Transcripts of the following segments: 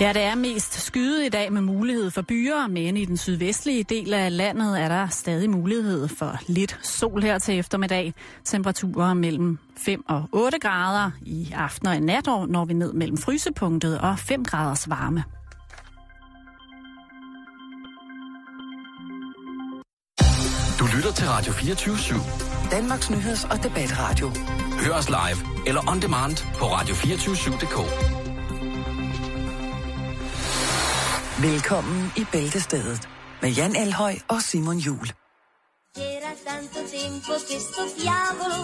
Ja, det er mest skyde i dag med mulighed for byer, men i den sydvestlige del af landet er der stadig mulighed for lidt sol her til eftermiddag. Temperaturer mellem 5 og 8 grader i aften og i nat når vi ned mellem frysepunktet og 5 graders varme. Du lytter til Radio 24 /7. Danmarks nyheds- og debatradio. Hør os live eller on demand på radio247.dk. Velkommen i Bæltestedet med Jan Elhøj og Simon Jul. C'era tanto tempo che sto diavolo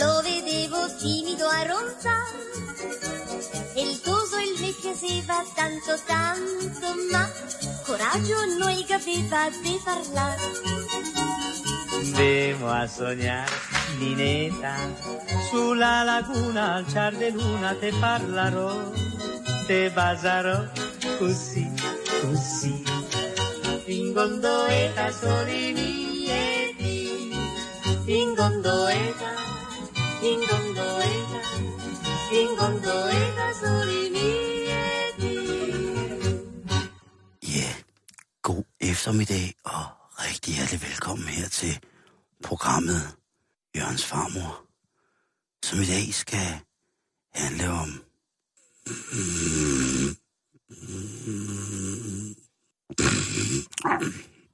lo vedevo timido a ronzare e il toso il vecchiaseva tanto tanto ma coraggio noi capeva di parlare Andemo a sognare, Ninetta, sulla laguna al ciar de luna te parlerò, te baciarò così, così. Ingondoeta soli mieti, ingondoeta, fingondo eta soli mieti. Ja, god eftermiddag og rigtig hjertelig velkommen her til programmet Jørgens Farmor, som i dag skal handle om...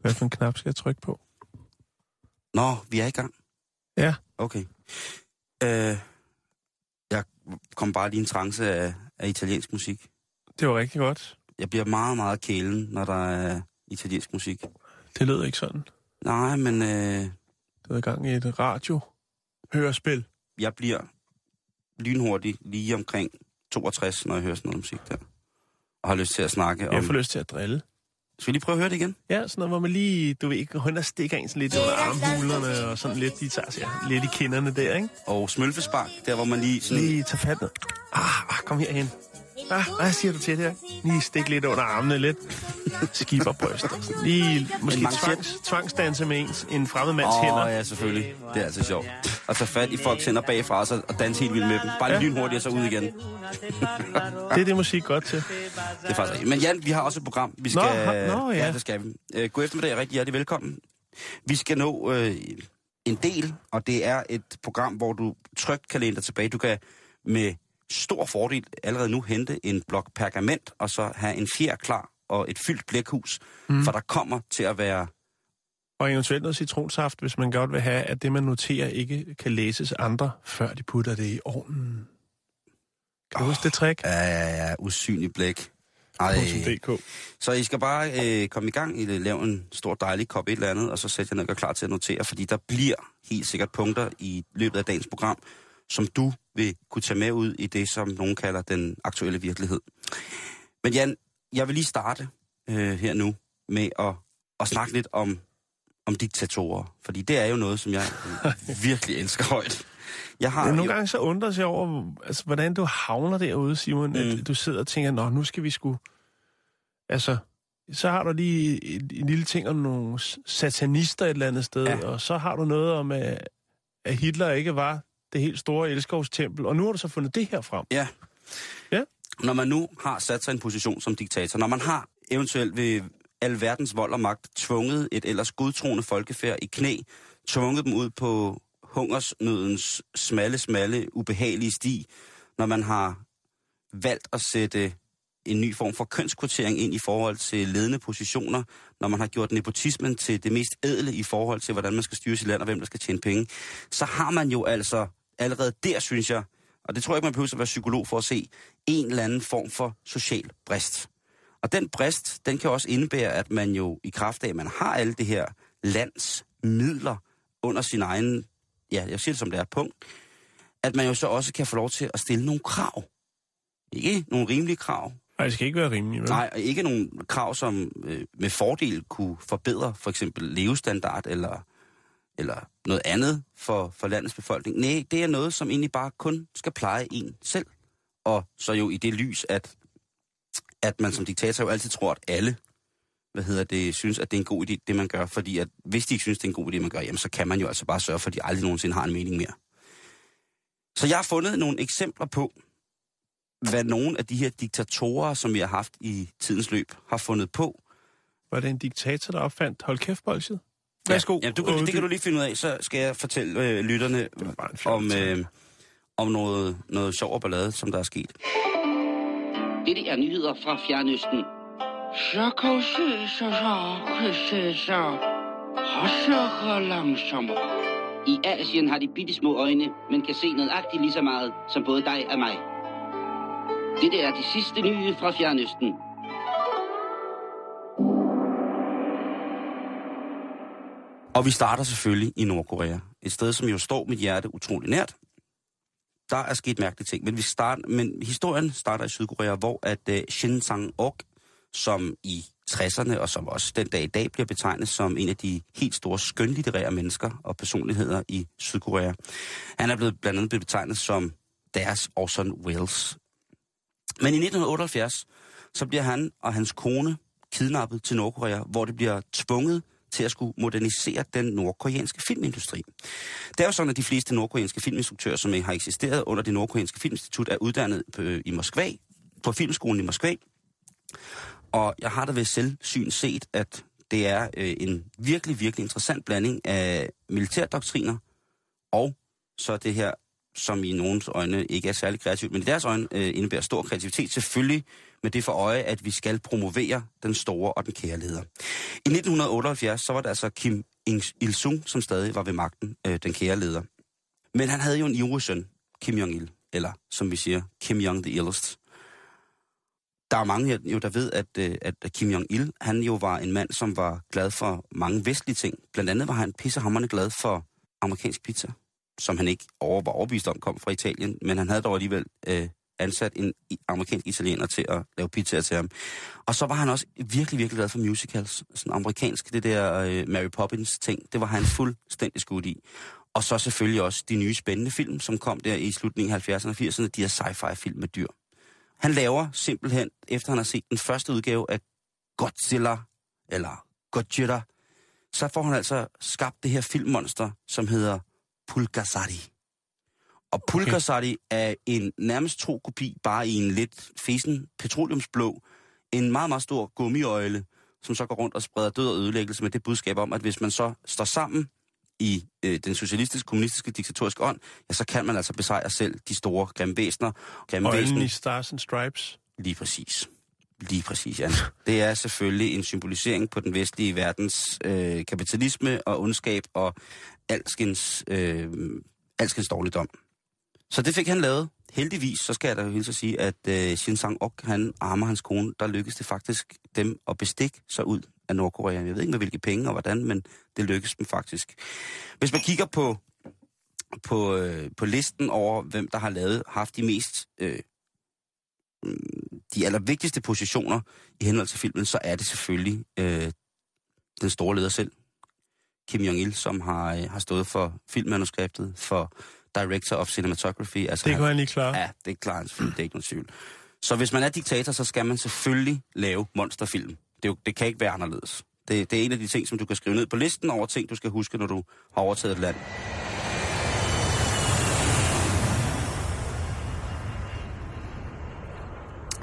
Hvad for en knap skal jeg trykke på? Nå, vi er i gang. Ja. Okay. Øh, jeg kom bare lige en trance af, af italiensk musik. Det var rigtig godt. Jeg bliver meget, meget kælen, når der er italiensk musik. Det lød ikke sådan. Nej, men øh, Det i gang i et radio hørespil. jeg bliver lynhurtig lige omkring 62, når jeg hører sådan noget musik der. Har lyst til at snakke om... Jeg får lyst til at drille. Skal vi lige prøve at høre det igen? Ja, sådan noget, hvor man lige, du ved ikke, hun der stikker en sådan lidt under armhulerne, og sådan lidt, de tager sig lidt i kinderne der, ikke? Og smølfespark, der hvor man lige sådan... Lige tage fat ned. Ah, ah, kom herhen. Ah, hvad siger du til det her? Lige stik lidt under armene, lidt skiberbryst. og sådan. Lige måske tvangs, tvangsdanse med ens, en fremmed mands Åh, hænder. ja, selvfølgelig. Det er altid sjovt. At tage fat i folks hænder bagfra og, så, og danse helt vildt med dem. Bare Ja. lynhurtigt og så ud igen. Det er det musik godt til. Det er faktisk. Men Jan, vi har også et program. Vi skal, ha- nå, ja. ja. det skal vi. Øh, god eftermiddag, rigtig hjertelig velkommen. Vi skal nå øh, en del, og det er et program, hvor du trygt kan læne dig tilbage. Du kan med stor fordel allerede nu hente en blok pergament, og så have en fjer klar og et fyldt blækhus, mm. for der kommer til at være Og eventuelt noget citronsaft, hvis man godt vil have, at det, man noterer, ikke kan læses andre, før de putter det i ovnen. Kan du huske det trick? Ja, ja, ja, usynlig blæk. Ej, så I skal bare øh, komme i gang, I lave en stor dejlig kop et eller andet, og så sætte jer ned og klar til at notere, fordi der bliver helt sikkert punkter i løbet af dagens program, som du vil kunne tage med ud i det, som nogen kalder den aktuelle virkelighed. Men Jan, jeg vil lige starte øh, her nu med at, at snakke lidt om, om diktatorer, fordi det er jo noget, som jeg virkelig elsker højt. Jeg har Men nogle jo- gange så undrer jeg over, altså, hvordan du havner derude, Simon. Mm. At du sidder og tænker, nå, nu skal vi sgu... Altså, så har du lige en, en lille ting om nogle satanister et eller andet sted, ja. Ja. og så har du noget om, at, at Hitler ikke var det helt store elskovstempel, og nu har du så fundet det her frem. Ja. Ja. Når man nu har sat sig i en position som diktator, når man har eventuelt ved alverdens vold og magt tvunget et ellers godtroende folkefærd i knæ, tvunget dem ud på hungersnødens smalle, smalle, ubehagelige sti, når man har valgt at sætte en ny form for kønskvotering ind i forhold til ledende positioner, når man har gjort nepotismen til det mest ædle i forhold til, hvordan man skal styre sit land og hvem der skal tjene penge, så har man jo altså allerede der, synes jeg, og det tror jeg ikke, man behøver at være psykolog for at se, en eller anden form for social brist. Og den brist, den kan også indebære, at man jo i kraft af, at man har alle det her lands midler under sin egen, ja, jeg siger det som det er, punkt, at man jo så også kan få lov til at stille nogle krav. Ikke nogle rimelige krav, Nej, det skal ikke være rimeligt, vel? Nej, og ikke nogen krav, som øh, med fordel kunne forbedre for eksempel levestandard eller, eller noget andet for, for landets befolkning. Nej, det er noget, som egentlig bare kun skal pleje en selv. Og så jo i det lys, at, at man som diktator jo altid tror, at alle hvad hedder det, synes, at det er en god idé, det man gør. Fordi at hvis de ikke synes, det er en god idé, man gør, jamen, så kan man jo altså bare sørge for, at de aldrig nogensinde har en mening mere. Så jeg har fundet nogle eksempler på, hvad nogle af de her diktatorer, som vi har haft i tidens løb, har fundet på. Var det en diktator, der opfandt hold kæft bolsjet? Værsgo. Ja, du kan, det kan du lige finde ud af. Så skal jeg fortælle øh, lytterne om, øh, om noget, noget sjov og ballade, som der er sket. Dette er nyheder fra Fjernøsten. Så kan se så så se så. Hasser langsommere. I Asien har de bitte små øjne, men kan se nøjagtigt lige så meget som både dig og mig. Dette er de sidste nye fra Fjernøsten. Og vi starter selvfølgelig i Nordkorea. Et sted, som jo står mit hjerte utrolig nært. Der er sket mærkelige ting, men, vi start, men historien starter i Sydkorea, hvor at uh, Shin Sang-ok, som i 60'erne og som også den dag i dag bliver betegnet som en af de helt store skønlitterære mennesker og personligheder i Sydkorea. Han er blevet blandt andet blevet betegnet som deres Orson Welles. Men i 1978, så bliver han og hans kone kidnappet til Nordkorea, hvor det bliver tvunget til at skulle modernisere den nordkoreanske filmindustri. Det er jo sådan, at de fleste nordkoreanske filminstruktører, som har eksisteret under det nordkoreanske filminstitut, er uddannet på, i Moskva, på filmskolen i Moskva. Og jeg har da ved selvsyn set, at det er øh, en virkelig, virkelig interessant blanding af militærdoktriner og så det her, som i nogens øjne ikke er særlig kreativt, men i deres øjne øh, indebærer stor kreativitet, selvfølgelig med det for øje, at vi skal promovere den store og den kære leder. I 1978, så var det altså Kim Il-sung, som stadig var ved magten, øh, den kære leder. Men han havde jo en ivrig søn, Kim Jong-il, eller som vi siger, Kim Jong the Illest. Der er mange jo, der ved, at, øh, at Kim Jong-il, han jo var en mand, som var glad for mange vestlige ting. Blandt andet var han pissehammerende glad for amerikansk pizza, som han ikke over, var overbevist om kom fra Italien, men han havde dog alligevel øh, ansat en amerikansk italiener til at lave pizzaer til ham. Og så var han også virkelig, virkelig glad for musicals. Sådan amerikansk, det der øh, Mary Poppins ting, det var han fuldstændig skudt i. Og så selvfølgelig også de nye spændende film, som kom der i slutningen af 70'erne og 80'erne, de her sci-fi film med dyr. Han laver simpelthen, efter han har set den første udgave af Godzilla, eller Godzilla, så får han altså skabt det her filmmonster, som hedder Pulgasari. Og Pulgasari er en nærmest tro kopi, bare i en lidt fesen petroleumsblå, en meget, meget stor gummiøjle, som så går rundt og spreder død og ødelæggelse med det budskab om, at hvis man så står sammen i øh, den socialistiske, kommunistiske, diktatoriske ånd, ja, så kan man altså besejre selv de store grimme væsener. Grimme væsener. i Stars and Stripes. Lige præcis. Lige præcis, Jan. Det er selvfølgelig en symbolisering på den vestlige verdens øh, kapitalisme og ondskab og alskens, øh, alskens dårligdom. Så det fik han lavet. Heldigvis, så skal jeg da hilse at sige, at øh, Shin Sang-ok, han armer hans kone, der lykkedes det faktisk dem at bestikke sig ud af Nordkorea. Jeg ved ikke med hvilke penge og hvordan, men det lykkedes dem faktisk. Hvis man kigger på, på, øh, på listen over, hvem der har lavet, haft de mest øh, de allervigtigste positioner i henhold til filmen, så er det selvfølgelig øh, den store leder selv, Kim Jong-il, som har, øh, har stået for filmmanuskriptet, for Director of Cinematography. Altså Det kunne han lige klare. Ja, det er klart, selvfølgelig. Det er ikke nogen tvivl. Så hvis man er diktator, så skal man selvfølgelig lave monsterfilm. Det, jo, det kan ikke være anderledes. Det, det er en af de ting, som du kan skrive ned på listen over ting, du skal huske, når du har overtaget et land.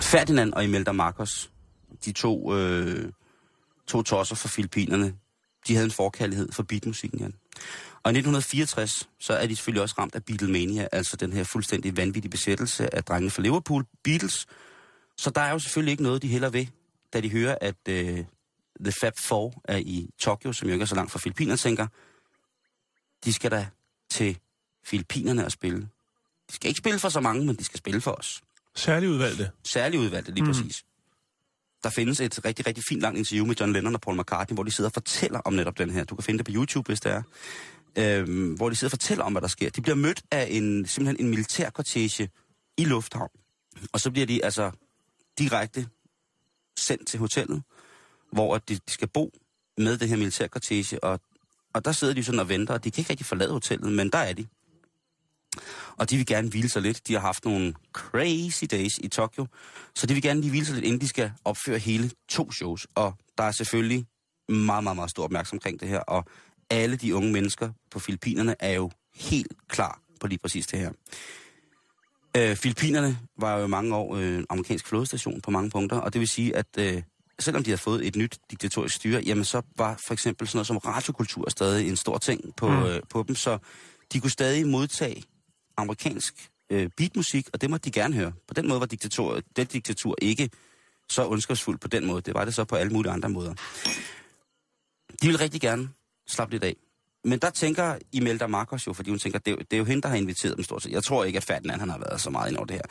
Ferdinand og Imelda Marcos, de to, øh, to tosser fra Filippinerne, de havde en forkærlighed for beatmusikken, Jan. Og i 1964, så er de selvfølgelig også ramt af Beatlemania, altså den her fuldstændig vanvittige besættelse af drengene fra Liverpool, Beatles. Så der er jo selvfølgelig ikke noget, de heller ved, da de hører, at øh, The Fab Four er i Tokyo, som jo ikke er så langt fra Filippinerne, tænker, de skal da til Filippinerne og spille. De skal ikke spille for så mange, men de skal spille for os Særligt udvalgte. særligt udvalgte, lige mm. præcis. Der findes et rigtig, rigtig fint langt interview med John Lennon og Paul McCartney, hvor de sidder og fortæller om netop den her. Du kan finde det på YouTube, hvis det er. Øhm, hvor de sidder og fortæller om, hvad der sker. De bliver mødt af en, simpelthen en militærkortege i lufthavn. Og så bliver de altså direkte sendt til hotellet, hvor de, de skal bo med det her militærkortege. Og, og der sidder de sådan og venter, og de kan ikke rigtig forlade hotellet, men der er de. Og de vil gerne hvile sig lidt. De har haft nogle crazy days i Tokyo, så de vil gerne lige hvile sig lidt, inden de skal opføre hele to shows. Og der er selvfølgelig meget, meget, meget stor opmærksomhed omkring det her, og alle de unge mennesker på Filippinerne er jo helt klar på lige præcis det her. Øh, Filippinerne var jo mange år øh, amerikansk flådestation på mange punkter, og det vil sige, at øh, selvom de havde fået et nyt diktatorisk styre, jamen så var for eksempel sådan noget som radiokultur stadig en stor ting på, mm. øh, på dem, så de kunne stadig modtage amerikansk øh, beatmusik, og det måtte de gerne høre. På den måde var diktatur, det diktatur ikke så ondskabsfuldt på den måde. Det var det så på alle mulige andre måder. De vil rigtig gerne slappe lidt af. Men der tænker Imelda Marcos jo, fordi hun tænker, det er, jo, det er jo hende, der har inviteret dem stort set. Jeg tror ikke, at Ferdinand han har været så meget ind over det her.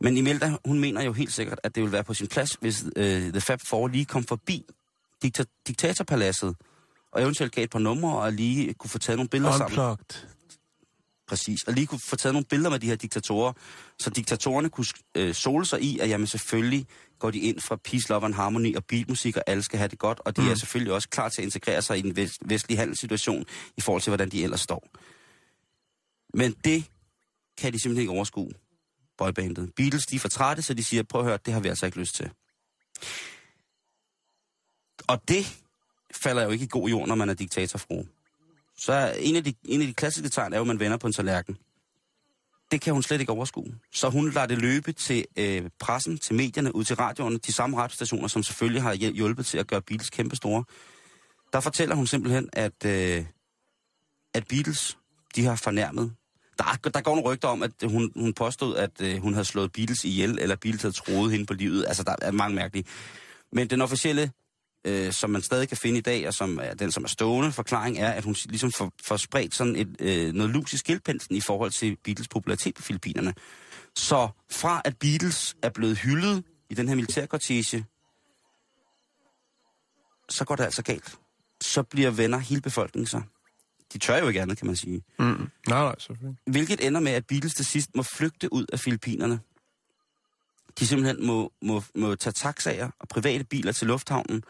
Men Imelda, hun mener jo helt sikkert, at det vil være på sin plads, hvis øh, The Fab Four lige kom forbi dikta- diktatorpaladset, og eventuelt gav et par numre, og lige kunne få taget nogle billeder sammen. Præcis. Og lige kunne få taget nogle billeder med de her diktatorer, så diktatorerne kunne øh, sole sig i, at jamen selvfølgelig går de ind fra peace, love and harmony og beatmusik, og alle skal have det godt, og de mm. er selvfølgelig også klar til at integrere sig i den vest, vestlige handelssituation i forhold til, hvordan de ellers står. Men det kan de simpelthen ikke overskue, boybandet. Beatles, de er for trætte, så de siger, prøv at høre, det har vi altså ikke lyst til. Og det falder jo ikke i god jord, når man er diktatorfru. Så er en af, de, en af de klassiske tegn er jo, at man vender på en tallerken. Det kan hun slet ikke overskue. Så hun lader det løbe til øh, pressen, til medierne, ud til radioerne, de samme radiostationer, som selvfølgelig har hjulpet til at gøre Beatles kæmpe store. Der fortæller hun simpelthen, at, øh, at Beatles, de har fornærmet. Der, er- der går nogle rygter om, at hun, hun påstod, at øh, hun havde slået Beatles ihjel, eller Beatles havde troet hende på livet. Altså, der er mange mærkelige. Men den officielle øh, som man stadig kan finde i dag, og som er den, som er stående forklaring, er, at hun ligesom får, får spredt sådan et, øh, noget lus i skildpænsen i forhold til Beatles popularitet på Filippinerne. Så fra at Beatles er blevet hyldet i den her militærkortege, så går det altså galt. Så bliver venner hele befolkningen så. De tør jo ikke andet, kan man sige. Mm. Nej, nej, selvfølgelig. Hvilket ender med, at Beatles til sidst må flygte ud af Filippinerne. De simpelthen må, må, må tage taxaer og private biler til lufthavnen,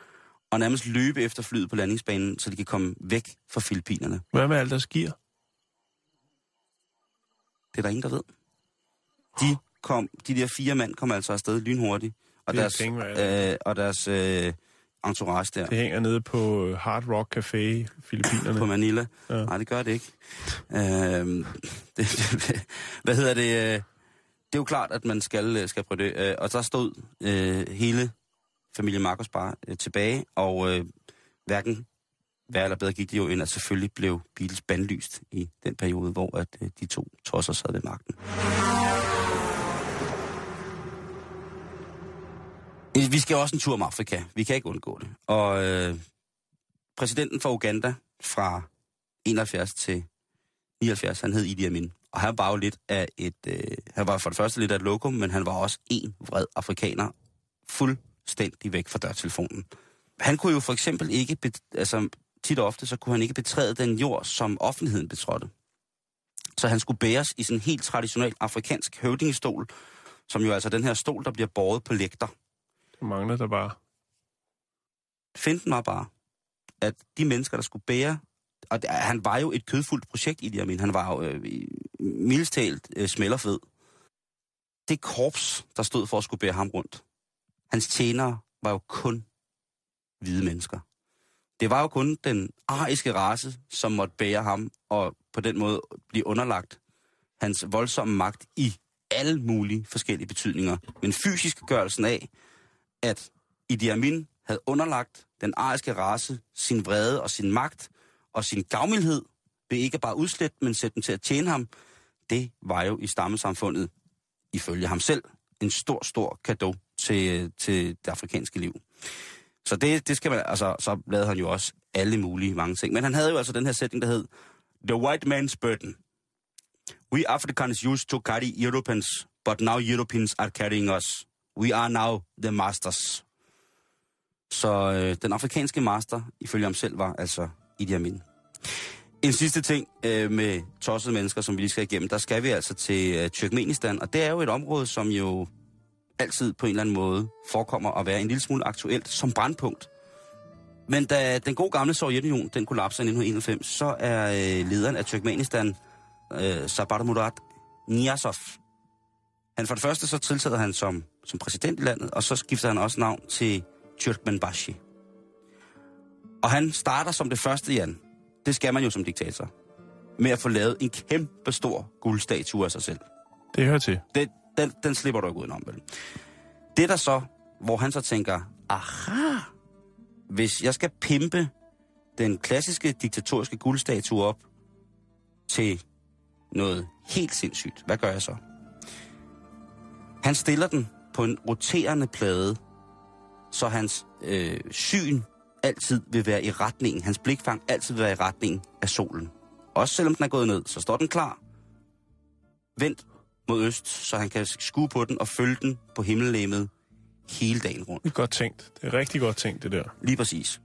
og nærmest løbe efter flyet på landingsbanen, så de kan komme væk fra Filippinerne. Hvad med alt deres gear? Det er der ingen, der ved. De, kom, de der fire mand kom altså afsted lynhurtigt. Og Det er deres, penge øh, og deres øh, entourage der Det hænger nede på øh, Hard Rock Café i Filippinerne. på Manila. Ja. Nej, det gør det ikke. Øh, det, hvad hedder det? øh, Det er jo klart, at man skal, øh, skal prøve det. Og der stod øh, hele familien Markus bare øh, tilbage, og øh, hverken værre eller bedre gik det jo, end at selvfølgelig blev Beatles bandlyst i den periode, hvor at, øh, de to tosser sad ved magten. Vi skal også en tur om Afrika. Vi kan ikke undgå det. Og øh, præsidenten for Uganda fra 71 til 79, han hed Idi Amin. Og han var jo lidt af et... Øh, han var for det første lidt af et lokum, men han var også en vred afrikaner. Fuldstændig væk fra dørtelefonen. Han kunne jo for eksempel ikke... Altså, tit og ofte, så kunne han ikke betræde den jord, som offentligheden betrådte. Så han skulle bæres i sådan en helt traditionel afrikansk høvdingestol, som jo altså den her stol, der bliver båret på lægter. Det mangler der bare. Finten var bare, at de mennesker, der skulle bære... Og han var jo et kødfuldt projekt i det, jeg mener. Han var jo øh, mildest talt øh, smælderfed. Det korps, der stod for at skulle bære ham rundt, hans tjenere var jo kun hvide mennesker. Det var jo kun den ariske race, som måtte bære ham, og på den måde blive underlagt hans voldsomme magt i alle mulige forskellige betydninger. Men fysisk gørelsen af, at Idi Amin havde underlagt den ariske race sin vrede og sin magt og sin gavmildhed ved ikke bare udslætte, men sætte dem til at tjene ham, det var jo i stammesamfundet, ifølge ham selv, en stor, stor gave til, til det afrikanske liv. Så det, det skal man, altså, så lavede han jo også alle mulige mange ting. Men han havde jo altså den her sætning, der hed, The white man's burden. We Africans used to carry Europeans, but now Europeans are carrying us. We are now the masters. Så øh, den afrikanske master, ifølge ham selv, var altså Idi Amin. En sidste ting øh, med tossede mennesker, som vi lige skal igennem, der skal vi altså til øh, Turkmenistan, og det er jo et område, som jo altid på en eller anden måde forekommer at være en lille smule aktuelt som brandpunkt. Men da den gode gamle Sovjetunion, den kollapser i 1991, så er øh, lederen af Turkmenistan, øh, Sabat Murat Niyazov, han for det første så tiltræder han som, som præsident i landet, og så skifter han også navn til Turkmenbashi. Og han starter som det første, Jan. Det skal man jo som diktator. Med at få lavet en kæmpe stor guldstatue af sig selv. Det hører til. Den, den, den slipper du ikke udenom, vel? Det er der så, hvor han så tænker, aha, hvis jeg skal pimpe den klassiske diktatoriske guldstatue op til noget helt sindssygt, hvad gør jeg så? Han stiller den på en roterende plade, så hans øh, syn altid vil være i retningen, hans blikfang altid vil være i retningen af solen. Også selvom den er gået ned, så står den klar. Vendt mod øst, så han kan skue på den og følge den på himmellegemet hele dagen rundt. Det er godt tænkt. Det er rigtig godt tænkt, det der. Lige præcis.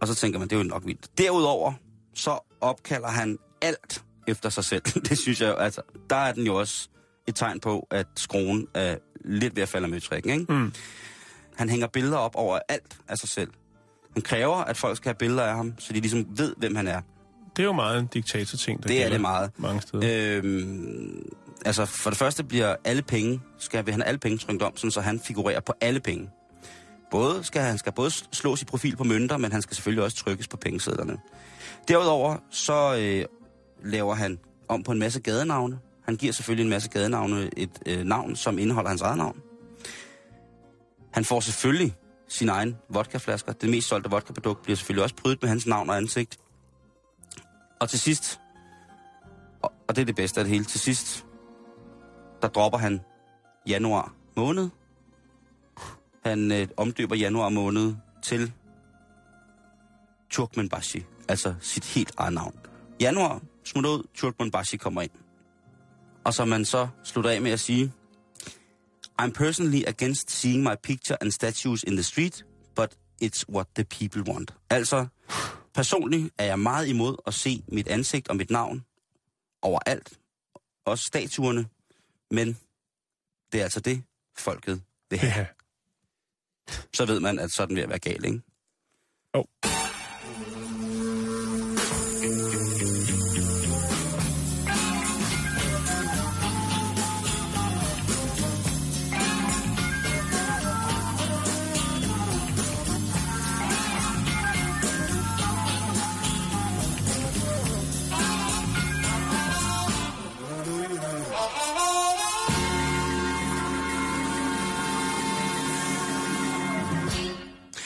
Og så tænker man, det er jo nok vildt. Derudover, så opkalder han alt efter sig selv. Det synes jeg jo, altså, der er den jo også et tegn på, at skruen er lidt ved at falde med trækken, ikke? Mm. Han hænger billeder op over alt af sig selv. Han kræver, at folk skal have billeder af ham, så de ligesom ved, hvem han er. Det er jo meget en diktator-ting, der Det er det meget. mange steder. Øhm, altså, for det første bliver alle penge, skal han have alle penge trykt om, sådan, så han figurerer på alle penge. Både skal, han skal både slås i profil på mønter, men han skal selvfølgelig også trykkes på pengesedlerne. Derudover så øh, laver han om på en masse gadenavne. Han giver selvfølgelig en masse gadenavne et øh, navn, som indeholder hans eget navn. Han får selvfølgelig sine egne vodkaflasker. Det mest solgte vodkaprodukt bliver selvfølgelig også prydet med hans navn og ansigt. Og til sidst, og, og det er det bedste af det hele, til sidst, der dropper han januar måned. Han øh, omdøber januar måned til Turkmenbashi, altså sit helt eget navn. Januar smutter ud, Turkmenbashi kommer ind. Og så man så slutter af med at sige, I'm personally against seeing my picture and statues in the street, but it's what the people want. Altså, personligt er jeg meget imod at se mit ansigt og mit navn overalt, også statuerne, men det er altså det, folket vil have. Ja. Så ved man, at sådan vil at være gal, ikke? Oh.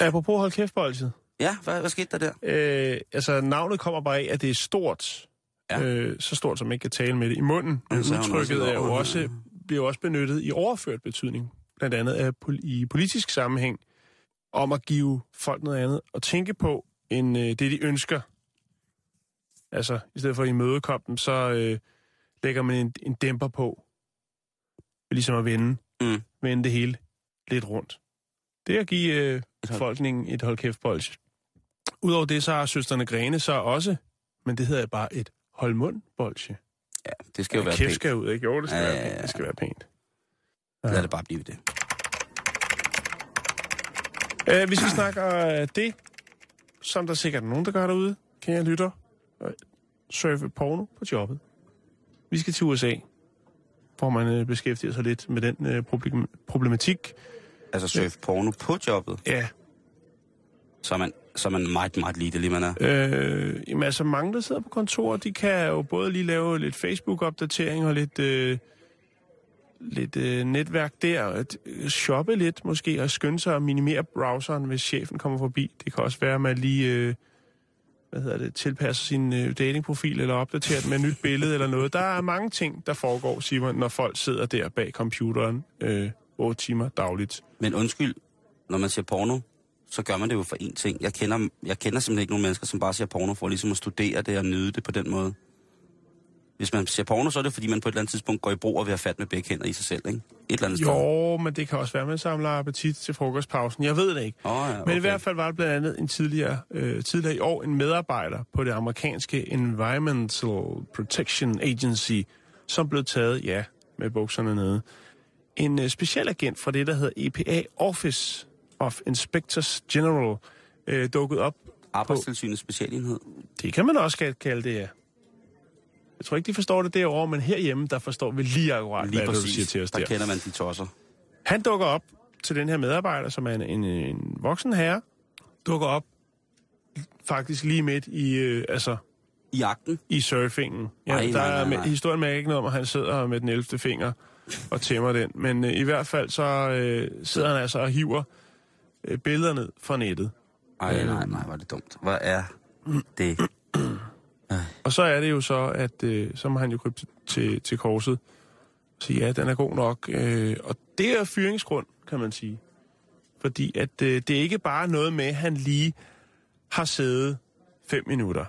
Apropos hold kæft bolsjet. Ja, hvad, hvad skete der der? Øh, altså, navnet kommer bare af, at det er stort. Ja. Øh, så stort, som man ikke kan tale med det i munden. Men udtrykket er jo også, bliver jo også benyttet i overført betydning. Blandt andet af, i politisk sammenhæng. Om at give folk noget andet at tænke på, end øh, det, de ønsker. Altså, i stedet for at imødekomme dem, så øh, lægger man en, en dæmper på. Ligesom at vende, Mm. vende det hele lidt rundt. Det er at give øh, befolkningen et hold kæft bolsje. Udover det, så har søsterne Grene så også, men det hedder bare et hold mund bolsje. Ja, det skal jo være kæft pænt. skal ud, ikke? Jo, det skal, Ja, være ja, pænt. ja. det skal være pænt. Lad det bare blive det. Uh, hvis vi snakker uh, det, som der sikkert er nogen, der gør derude, kan jeg lytte, uh, surfe porno på jobbet. Vi skal til USA, hvor man uh, beskæftiger sig lidt med den uh, problem- problematik. Altså surf porno på jobbet, Ja, så er man, så er man meget, meget lidelig, man er. Øh, jamen altså mange, der sidder på kontor, de kan jo både lige lave lidt Facebook-opdatering og lidt, øh, lidt øh, netværk der, at, øh, shoppe lidt måske, og skynde sig at minimere browseren, hvis chefen kommer forbi. Det kan også være, at man lige øh, hvad hedder det, tilpasser sin øh, datingprofil, eller opdaterer den med et nyt billede eller noget. Der er mange ting, der foregår, Simon, når folk sidder der bag computeren øh, 8 timer dagligt. Men undskyld, når man siger porno, så gør man det jo for én ting. Jeg kender, jeg kender simpelthen ikke nogen mennesker, som bare ser porno for ligesom at studere det og nyde det på den måde. Hvis man ser porno, så er det fordi, man på et eller andet tidspunkt går i brug og vil have fat med begge hænder i sig selv, ikke? Et eller andet sted. Jo, men det kan også være, at man samler appetit til frokostpausen. Jeg ved det ikke. Oh, ja, Men i hvert fald var det blandt andet en tidligere, øh, tidligere i år en medarbejder på det amerikanske Environmental Protection Agency, som blev taget, ja, med bukserne nede. En øh, specialagent fra det, der hedder EPA Office of Inspectors General, øh, dukket op. Arbejdstilsynets specialenhed. Det kan man også kalde det, ja. Jeg tror ikke, de forstår det derovre, men herhjemme, der forstår vi lige akkurat, Lige hvad du præcis. siger til os der der. kender man de tosser. Han dukker op til den her medarbejder, som er en, en, en voksen herre, dukker op faktisk lige midt i, øh, altså, I akten. i surfingen. Ja, Ej, der nej, nej, er med, nej. historien med ikke noget om, at han sidder med den 11. finger og tæmmer den. Men øh, i hvert fald så øh, sidder han altså og hiver øh, billeder ned fra nettet. Ej, nej, nej, hvor er det dumt. Hvad er det? Og så er det jo så, at øh, så må han jo krybe til, til, til korset og sige, ja, den er god nok. Øh, og det er fyringsgrund, kan man sige. Fordi at øh, det er ikke bare noget med, at han lige har siddet fem minutter.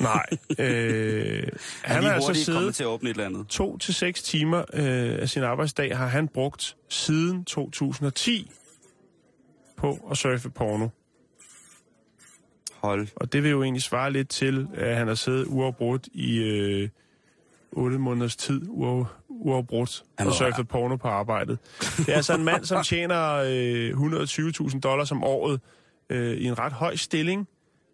Nej. øh, Han, er har altså siddet til at åbne et eller andet. to til seks timer øh, af sin arbejdsdag, har han brugt siden 2010 på at surfe porno. Hold. Og det vil jo egentlig svare lidt til, at han har siddet uafbrudt i øh, 8 måneders tid, uaf, uafbrudt, og surfet porno på arbejdet. Det er altså en mand, som tjener øh, 120.000 dollars om året øh, i en ret høj stilling,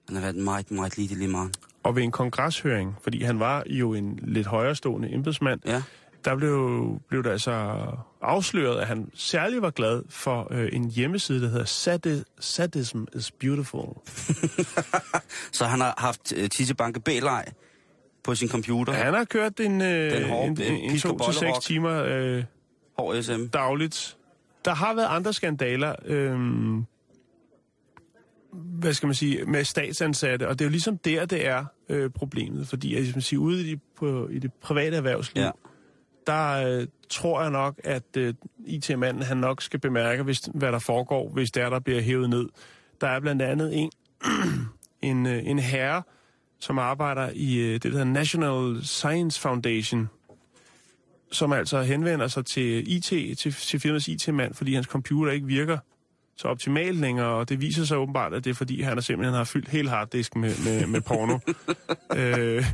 Han har været en meget, meget lille mand. og ved en kongreshøring, fordi han var jo en lidt højrestående embedsmand, Ja. der blev, blev der altså afsløret, at han særlig var glad for øh, en hjemmeside, der hedder Sadi- Sadism is Beautiful. Så han har haft uh, tissebanke b på sin computer. Han har kørt en, øh, Den hårde, en, øh, en, en pisk- og to til seks bollerock. timer øh, Hård SM. dagligt. Der har været andre skandaler, øh, hvad skal man sige, med statsansatte, og det er jo ligesom der, det er øh, problemet, fordi at, hvis man siger, ude i, de, på, i det private erhvervsliv, Ja. der øh, tror jeg nok, at øh, IT-manden han nok skal bemærke, hvis, hvad der foregår, hvis der der bliver hævet ned. Der er blandt andet en, en, øh, en herre, som arbejder i øh, det, der National Science Foundation, som altså henvender sig til IT, til, til firmas IT-mand, fordi hans computer ikke virker så optimalt længere, og det viser sig åbenbart, at det er fordi, han er simpelthen har fyldt hele harddisken med, med, med porno. øh,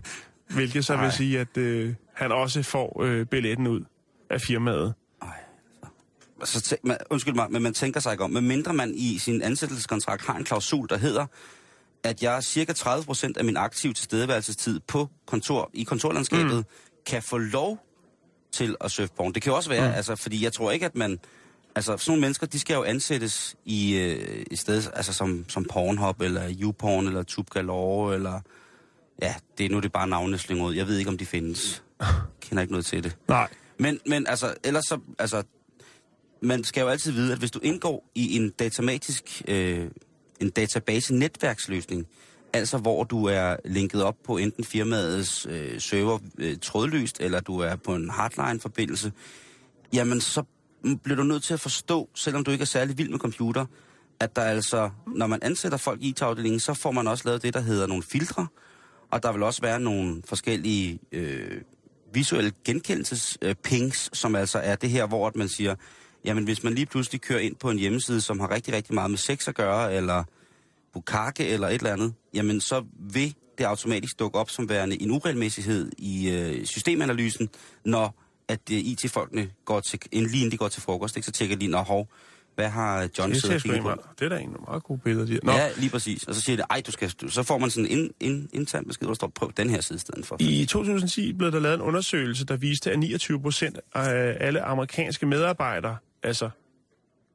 hvilket så Ej. vil sige, at øh, han også får øh, billetten ud af firmaet. Så tæ- man, undskyld mig, men man tænker sig ikke om, medmindre man i sin ansættelseskontrakt har en klausul, der hedder, at jeg cirka 30% af min aktive tilstedeværelsestid på kontor, i kontorlandskabet, mm. kan få lov til at surfe porn. Det kan jo også være, mm. altså, fordi jeg tror ikke, at man... Altså, sådan nogle mennesker, de skal jo ansættes i, øh, i stedet, altså som, som Pornhub, eller YouPorn, eller TubeGalore, eller... Ja, det er nu det bare navnene slynger ud. Jeg ved ikke, om de findes. Kender ikke noget til det. Nej. Men, men altså, ellers så, altså, man skal jo altid vide, at hvis du indgår i en datamatisk, øh, en database-netværksløsning, altså hvor du er linket op på enten firmaets øh, server øh, trådløst, eller du er på en hardline-forbindelse, jamen så bliver du nødt til at forstå, selvom du ikke er særlig vild med computer, at der altså, når man ansætter folk i IT-afdelingen, så får man også lavet det, der hedder nogle filtre, og der vil også være nogle forskellige øh, visuelle genkendelsespings, øh, som altså er det her, hvor at man siger, jamen hvis man lige pludselig kører ind på en hjemmeside, som har rigtig, rigtig meget med sex at gøre, eller bukake eller et eller andet, jamen så vil det automatisk dukke op som værende en uregelmæssighed i øh, systemanalysen, når at øh, IT-folkene går til, en lige inden de går til frokost, ikke, så tjekker de, nå hov, hvad har John Det, siddet og på? det er da en meget gode billeder. De. Nå, Ja, lige præcis. Og så siger det, ej, du skal, så får man sådan en in, intern besked, hvor der står, prøv den her side i stedet for. I 2010 blev der lavet en undersøgelse, der viste, at 29 procent af alle amerikanske medarbejdere, altså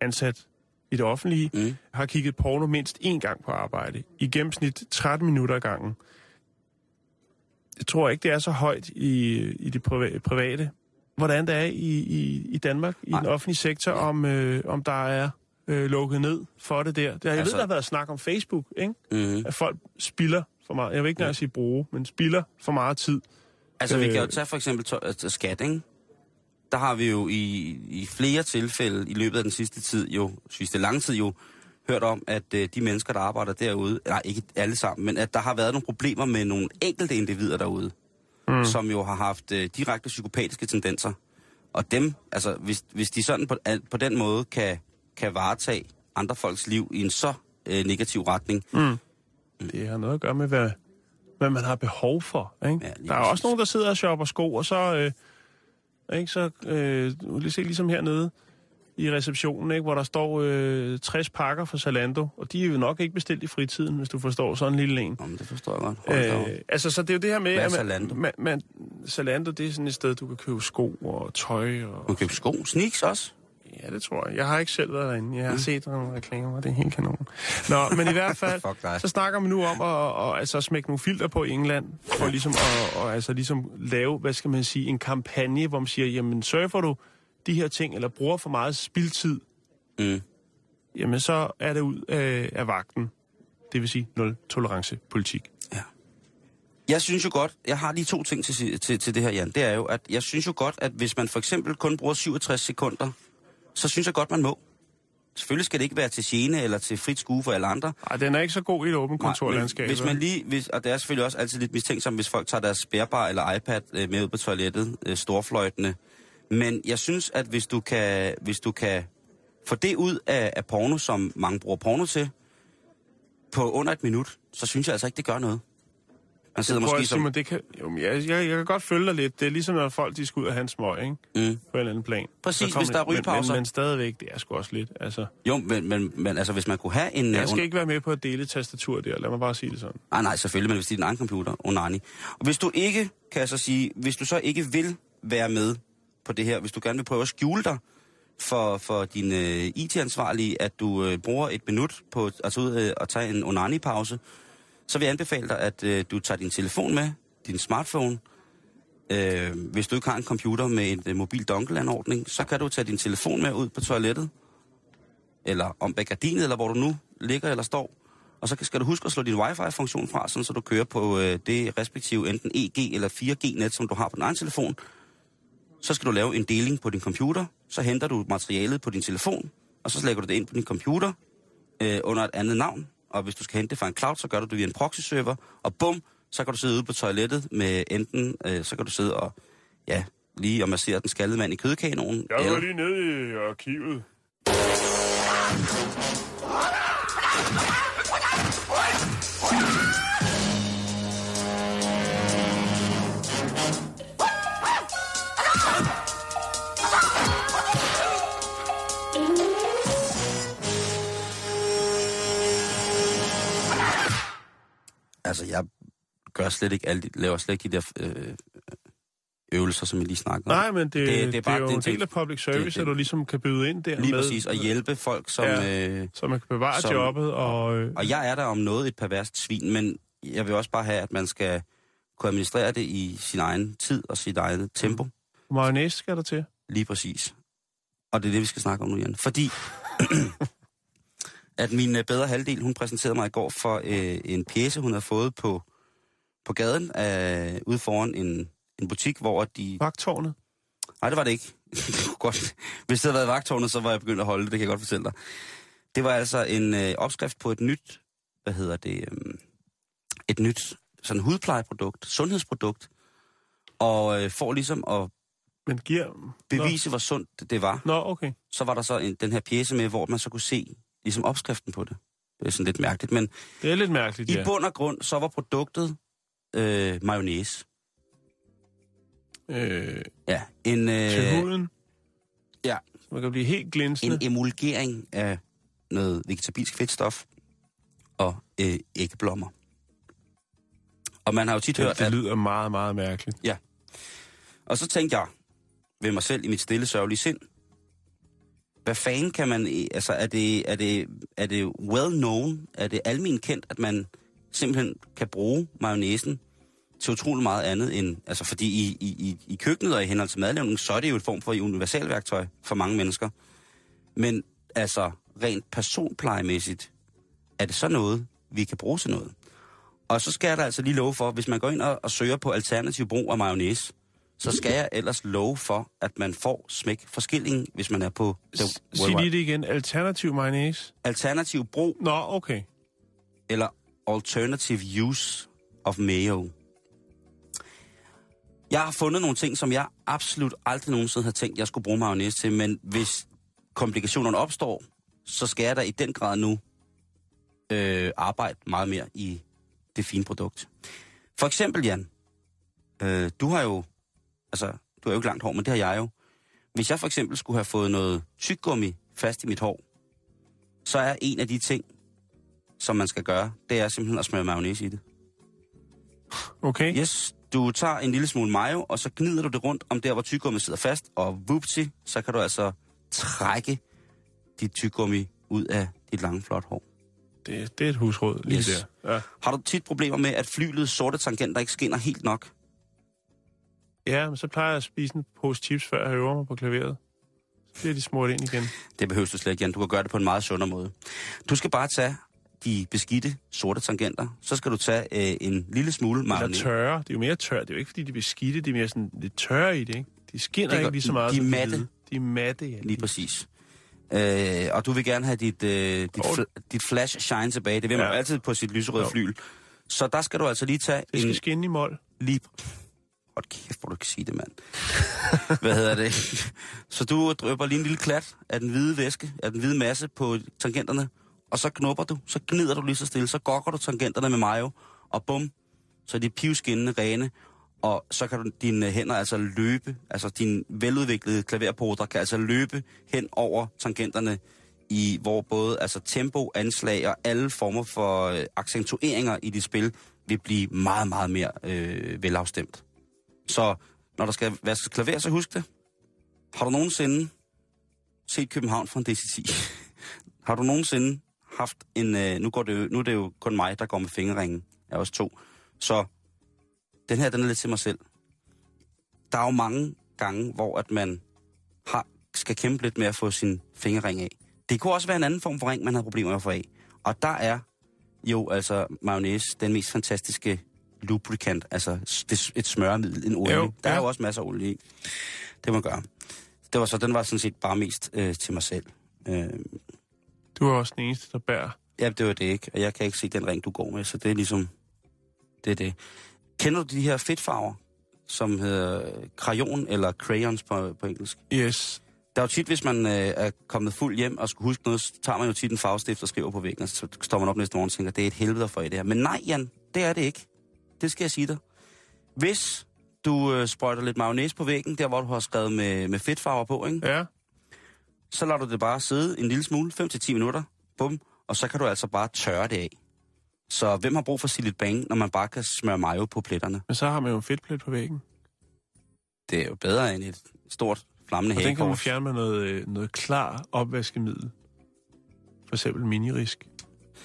ansat i det offentlige, Mm. har kigget porno mindst én gang på arbejde. I gennemsnit 13 minutter ad gangen. Jeg tror ikke, det er så højt i, i det priva- private. Hvordan det er i, i, i Danmark, i Nej. den offentlige sektor, om, øh, om der er øh, lukket ned for det der. jeg altså, ved, der har været snak om Facebook, ikke? Mm. at folk spilder for meget. Jeg vil ikke engang sige bruge, men spilder for meget tid. Altså, vi kan jo Øh. tage for eksempel to- altså, skat, ikke? Der har vi jo i, i flere tilfælde i løbet af den sidste tid, jo, sidste lang tid jo, hørt om, at øh, de mennesker, der arbejder derude, nej, ikke alle sammen, men at der har været nogle problemer med nogle enkelte individer derude, mm. som jo har haft øh, direkte psykopatiske tendenser. Og dem, altså, hvis, hvis de sådan på, al- på den måde kan, kan varetage andre folks liv i en så øh, negativ retning, Mm. Det har noget at gøre med, hvad, hvad man har behov for. Ikke? Ja, der er også nogen, der sidder og shopper sko, og så... Øh, ikke, så øh, lige se ligesom hernede i receptionen, ikke, hvor der står øh, 60 pakker fra Zalando, og de er jo nok ikke bestilt i fritiden, hvis du forstår sådan en lille en. Om det forstår jeg godt. Hold. Øh, altså, så det er jo det her med... Hvad er at man, Zalando? Man, man, Zalando, det er sådan et sted, du kan købe sko og tøj. Og, Du kan købe sko, sneaks også. Ja, det tror jeg. Jeg har ikke selv været derinde. Jeg har mm. set nogle reklamer, og det er helt kanon. Nå, men i hvert fald, så snakker man nu om at, at, altså, smække nogle filter på England, for ligesom at og, altså, ligesom lave, hvad skal man sige, en kampagne, hvor man siger, jamen surfer du de her ting, eller bruger for meget spildtid, Mm. jamen så er det ud af, af vagten. Det vil sige nul tolerance politik. Ja. Jeg synes jo godt, jeg har lige to ting til, til, til det her, Jan. Det er jo, at jeg synes jo godt, at hvis man for eksempel kun bruger 67 sekunder, så synes jeg godt, man må. Selvfølgelig skal det ikke være til gene eller til frit skue for alle andre. Ej, den er ikke så god i et åbent Nej, kontorlandskab. men Hvis man lige, hvis, og det er selvfølgelig også altid lidt mistænksomt, hvis folk tager deres bærbare eller iPad øh, med ud på toilettet, øh, storfløjtende. Men jeg synes, at hvis du kan, hvis du kan få det ud af, af porno, som mange bruger porno til, på under et minut, så synes jeg altså ikke, det gør noget. Man sidder måske at, som... Simon, det kan, jo, jeg, jeg, jeg kan godt følge dig lidt. Det er ligesom, når folk de skal ud af hans smøg, ikke? Mm. På en eller anden plan. Præcis, hvis der er det- men- rygepauser. Men, men stadigvæk, det er sgu også lidt. Altså, Jo, men, men, men altså, hvis man kunne have en... jeg øh, skal ikke være med på at dele tastatur der. Lad mig bare sige det sådan. Nej, nej, selvfølgelig, men hvis det er din egen computer, onani. Og hvis du ikke, kan jeg så sige, hvis du så ikke vil være med på det her, hvis du gerne vil prøve at skjule dig for, for din øh, IT-ansvarlige, at du øh, bruger et minut på at ud øh, og tage en onani-pause, så vil jeg anbefale dig, at øh, du tager din telefon med, din smartphone. Øh, hvis du ikke har en computer med en øh, mobil dongle-anordning, så kan du tage din telefon med ud på toilettet, eller om bag gardinet, eller hvor du nu ligger eller står. Og så skal du huske at slå din wifi-funktion fra, sådan, så du kører på øh, det respektive enten EG eller 4G-net, som du har på din egen telefon. Så skal du lave en deling på din computer, så henter du materialet på din telefon, og så lægger du det ind på din computer øh, under et andet navn. Og hvis du skal hente det fra en cloud, så gør du det via en proxy-server, og bum, så kan du sidde ude på toilettet med enten, øh, så kan du sidde og, ja, lige og massere den skaldede mand i kødkanonen. eller- lige nede i arkivet. Altså, jeg gør slet ikke alle de, laver slet ikke de der øh, øvelser, som jeg lige snakkede om. Nej, men det, det, det, det er bare- jo det er en del af public service, det- det- at du ligesom kan byde ind der Lige med, præcis, at hjælpe folk, som... Ja. Øh, så man kan bevare Som- jobbet. Og, øh, og jeg er der om noget et perverst svin, men jeg vil også bare have, at man skal kunne administrere det i sin egen tid og sit eget tempo. mayonnaise skal der til. Lige præcis. Og det er det, vi skal snakke om nu, Jan. Fordi at min øh, bedre halvdel, hun præsenterede mig i går for øh, en pjæse, hun havde fået på, på gaden øh, ude foran en, en butik, hvor de... Vagtårnet. Nej, det var det ikke. Godt. Hvis det havde været vagtårnet, så var jeg begyndt at holde det, det kan jeg godt fortælle dig. Det var altså en øh, opskrift på et nyt, hvad hedder det, øh, et nyt sådan hudplejeprodukt, sundhedsprodukt, og øh, for ligesom at Men giver... bevise, hvor sundt det, var, Nå, Nå okay. så var der så en, den her pjæse med, hvor man så kunne se ligesom opskriften på det. Det er sådan lidt mærkeligt, men Det er lidt mærkeligt, i ja. bund og grund, så var produktet øh, mayonnaise. Øh, Ja, en, øh, til huden. ja. Så man kan blive helt glinsende. en emulgering af noget vegetabilsk fedtstof og øh, æggeblommer. Og man har jo tit hørt, det, det at... lyder meget, meget mærkeligt. Ja. Og så tænkte jeg ved mig selv i mit stille sørgelige sind, hvad fanden kan man... Altså, er det, er det, er det well known, er det almen kendt, at man simpelthen kan bruge mayonnaisen til utrolig meget andet end... Altså, fordi i, i, i, i køkkenet og i henhold til madlavning, så er det jo et form for universalværktøj for mange mennesker. Men altså, rent personplejemæssigt, er det så noget, vi kan bruge til noget? Og så skal jeg da altså lige love for, hvis man går ind og, og søger på alternativ brug af mayonnaise, så skal jeg ellers love for, at man får smæk for skillingen, hvis man er på Sig lige det igen. Alternativ mayonnaise. alternativ brug Nå, okay. eller alternative use of mayo. Jeg har fundet nogle ting, som jeg absolut aldrig nogensinde har tænkt, jeg skulle bruge mayonnaise til, men hvis komplikationerne opstår, så skal jeg da i den grad nu øh, arbejde meget mere i det fine produkt. For eksempel, Jan, øh, du har jo, altså, du har jo ikke langt hår, men det har jeg jo. Hvis jeg for eksempel skulle have fået noget tyggegummi fast i mit hår, så er en af de ting, som man skal gøre, det er simpelthen at smøre mayonnaise i det. Okay. Yes, du tager en lille smule mayo, og så gnider du det rundt om der, hvor tyggegummi sidder fast, og vupti, så kan du altså trække dit tyggegummi ud af dit lange, flot hår. Det, det er et husråd lige Yes. der. Ja. Har du tit problemer med, at flylets sorte tangenter ikke skinner helt nok? Ja, men så plejer jeg at spise en pose chips, før jeg øver mig på klaveret. bliver de smurt ind igen. Det behøver du slet ikke, Jan. Du kan gøre det på en meget sundere måde. Du skal bare tage de beskidte sorte tangenter. Så skal du tage øh, en lille smule Eller mayonnaise. tørre. Det er jo mere tørre. Det er jo ikke, fordi de bliver skidte. De er mere sådan lidt tørre i det, ikke? De skinner Det er ikke lige så meget. De er matte. De er matte, ja. Lige præcis. Øh, og du vil gerne have dit, øh, dit, fl- dit flash shine tilbage. Det vil man Ja. jo altid på sit lyserøde Jo. flyl. Så der skal du altså lige tage Det skal en... skinne i mål. Lige... Hold kæft, hvor du kan sige det, mand. Hvad hedder det? Så du drøber lige en lille klat af den hvide væske, af den hvide masse på tangenterne, og så knupper du, så gnider du lige så stille, så gokker du tangenterne med mayo, og bum, så er de pivskinnende rene, og så kan du, dine hænder altså løbe, altså din veludviklede klaverpoder kan altså løbe hen over tangenterne, i hvor både altså tempo, anslag og alle former for øh, accentueringer i dit spil vil blive meget, meget mere øh, velafstemt. Så når der skal vaskes klaver, så husk det. Har du nogensinde set København fra en DC10? Har du nogensinde haft en... Øh, nu, går det jo, nu er det jo kun mig, der går med fingerringen. Jeg er også to. Så den her, den er lidt til mig selv. Der er jo mange gange, hvor at man har, skal kæmpe lidt med at få sin fingerring af. Det kunne også være en anden form for ring, man har problemer med at få af. Og der er jo altså mayonnaise den mest fantastiske lubricant, altså et smøremiddel, en olie. Jo, der er ja. jo også masser af olie i. Det må gøre. Det var så, den var sådan set bare mest øh, til mig selv. Øh, Du er også den eneste, der bærer. ja, det var det ikke, og jeg kan ikke se den ring, du går med, så det er ligesom, det er det. Kender du de her fedtfarver, som hedder crayon eller crayons på, på engelsk? Yes. Der er jo tit, hvis man øh, er kommet fuld hjem og skulle huske noget, så tager man jo tit en farvestift og skriver på væggen, og så står man op næste morgen og tænker, det er et helvede for i det her. Men nej, Jan, det er det ikke. Det skal jeg sige dig. Hvis du øh, sprøjter lidt mayonnaise på væggen, der hvor du har skrevet med, med fedtfarver på, ikke? Ja. så lader du det bare sidde en lille smule, 5-10 minutter, bum, og så kan du altså bare tørre det af. Så hvem har brug for lidt bang, når man bare kan smøre mayo på pletterne? Men så har man jo en fedtplet på væggen. Det er jo bedre end et stort flammende Og den kan man hagekors. fjerne med noget, øh, noget klar opvaskemiddel. For eksempel minirisk.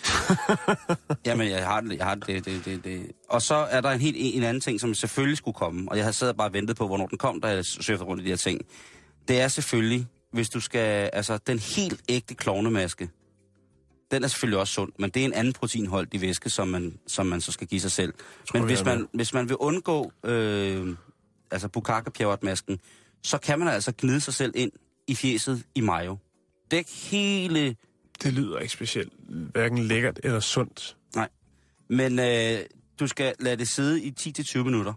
Jamen, jeg har det, jeg har det, det, det, det. Og så er der en helt en anden ting, som selvfølgelig skulle komme, og jeg havde siddet og bare ventet på, hvornår den kom, da jeg søgte rundt i de her ting. Det er selvfølgelig, hvis du skal, altså den helt ægte klovnemaske, den er selvfølgelig også sund, men det er en anden proteinholdig væske, som man, som man så skal give sig selv. Men jeg hvis man, hvis man vil undgå øh, altså bukake så kan man altså gnide sig selv ind i fjeset i mayo. Dæk hele Det lyder ikke specielt hverken lækkert eller sundt. Men øh, du skal lade det sidde i 10-20 minutter.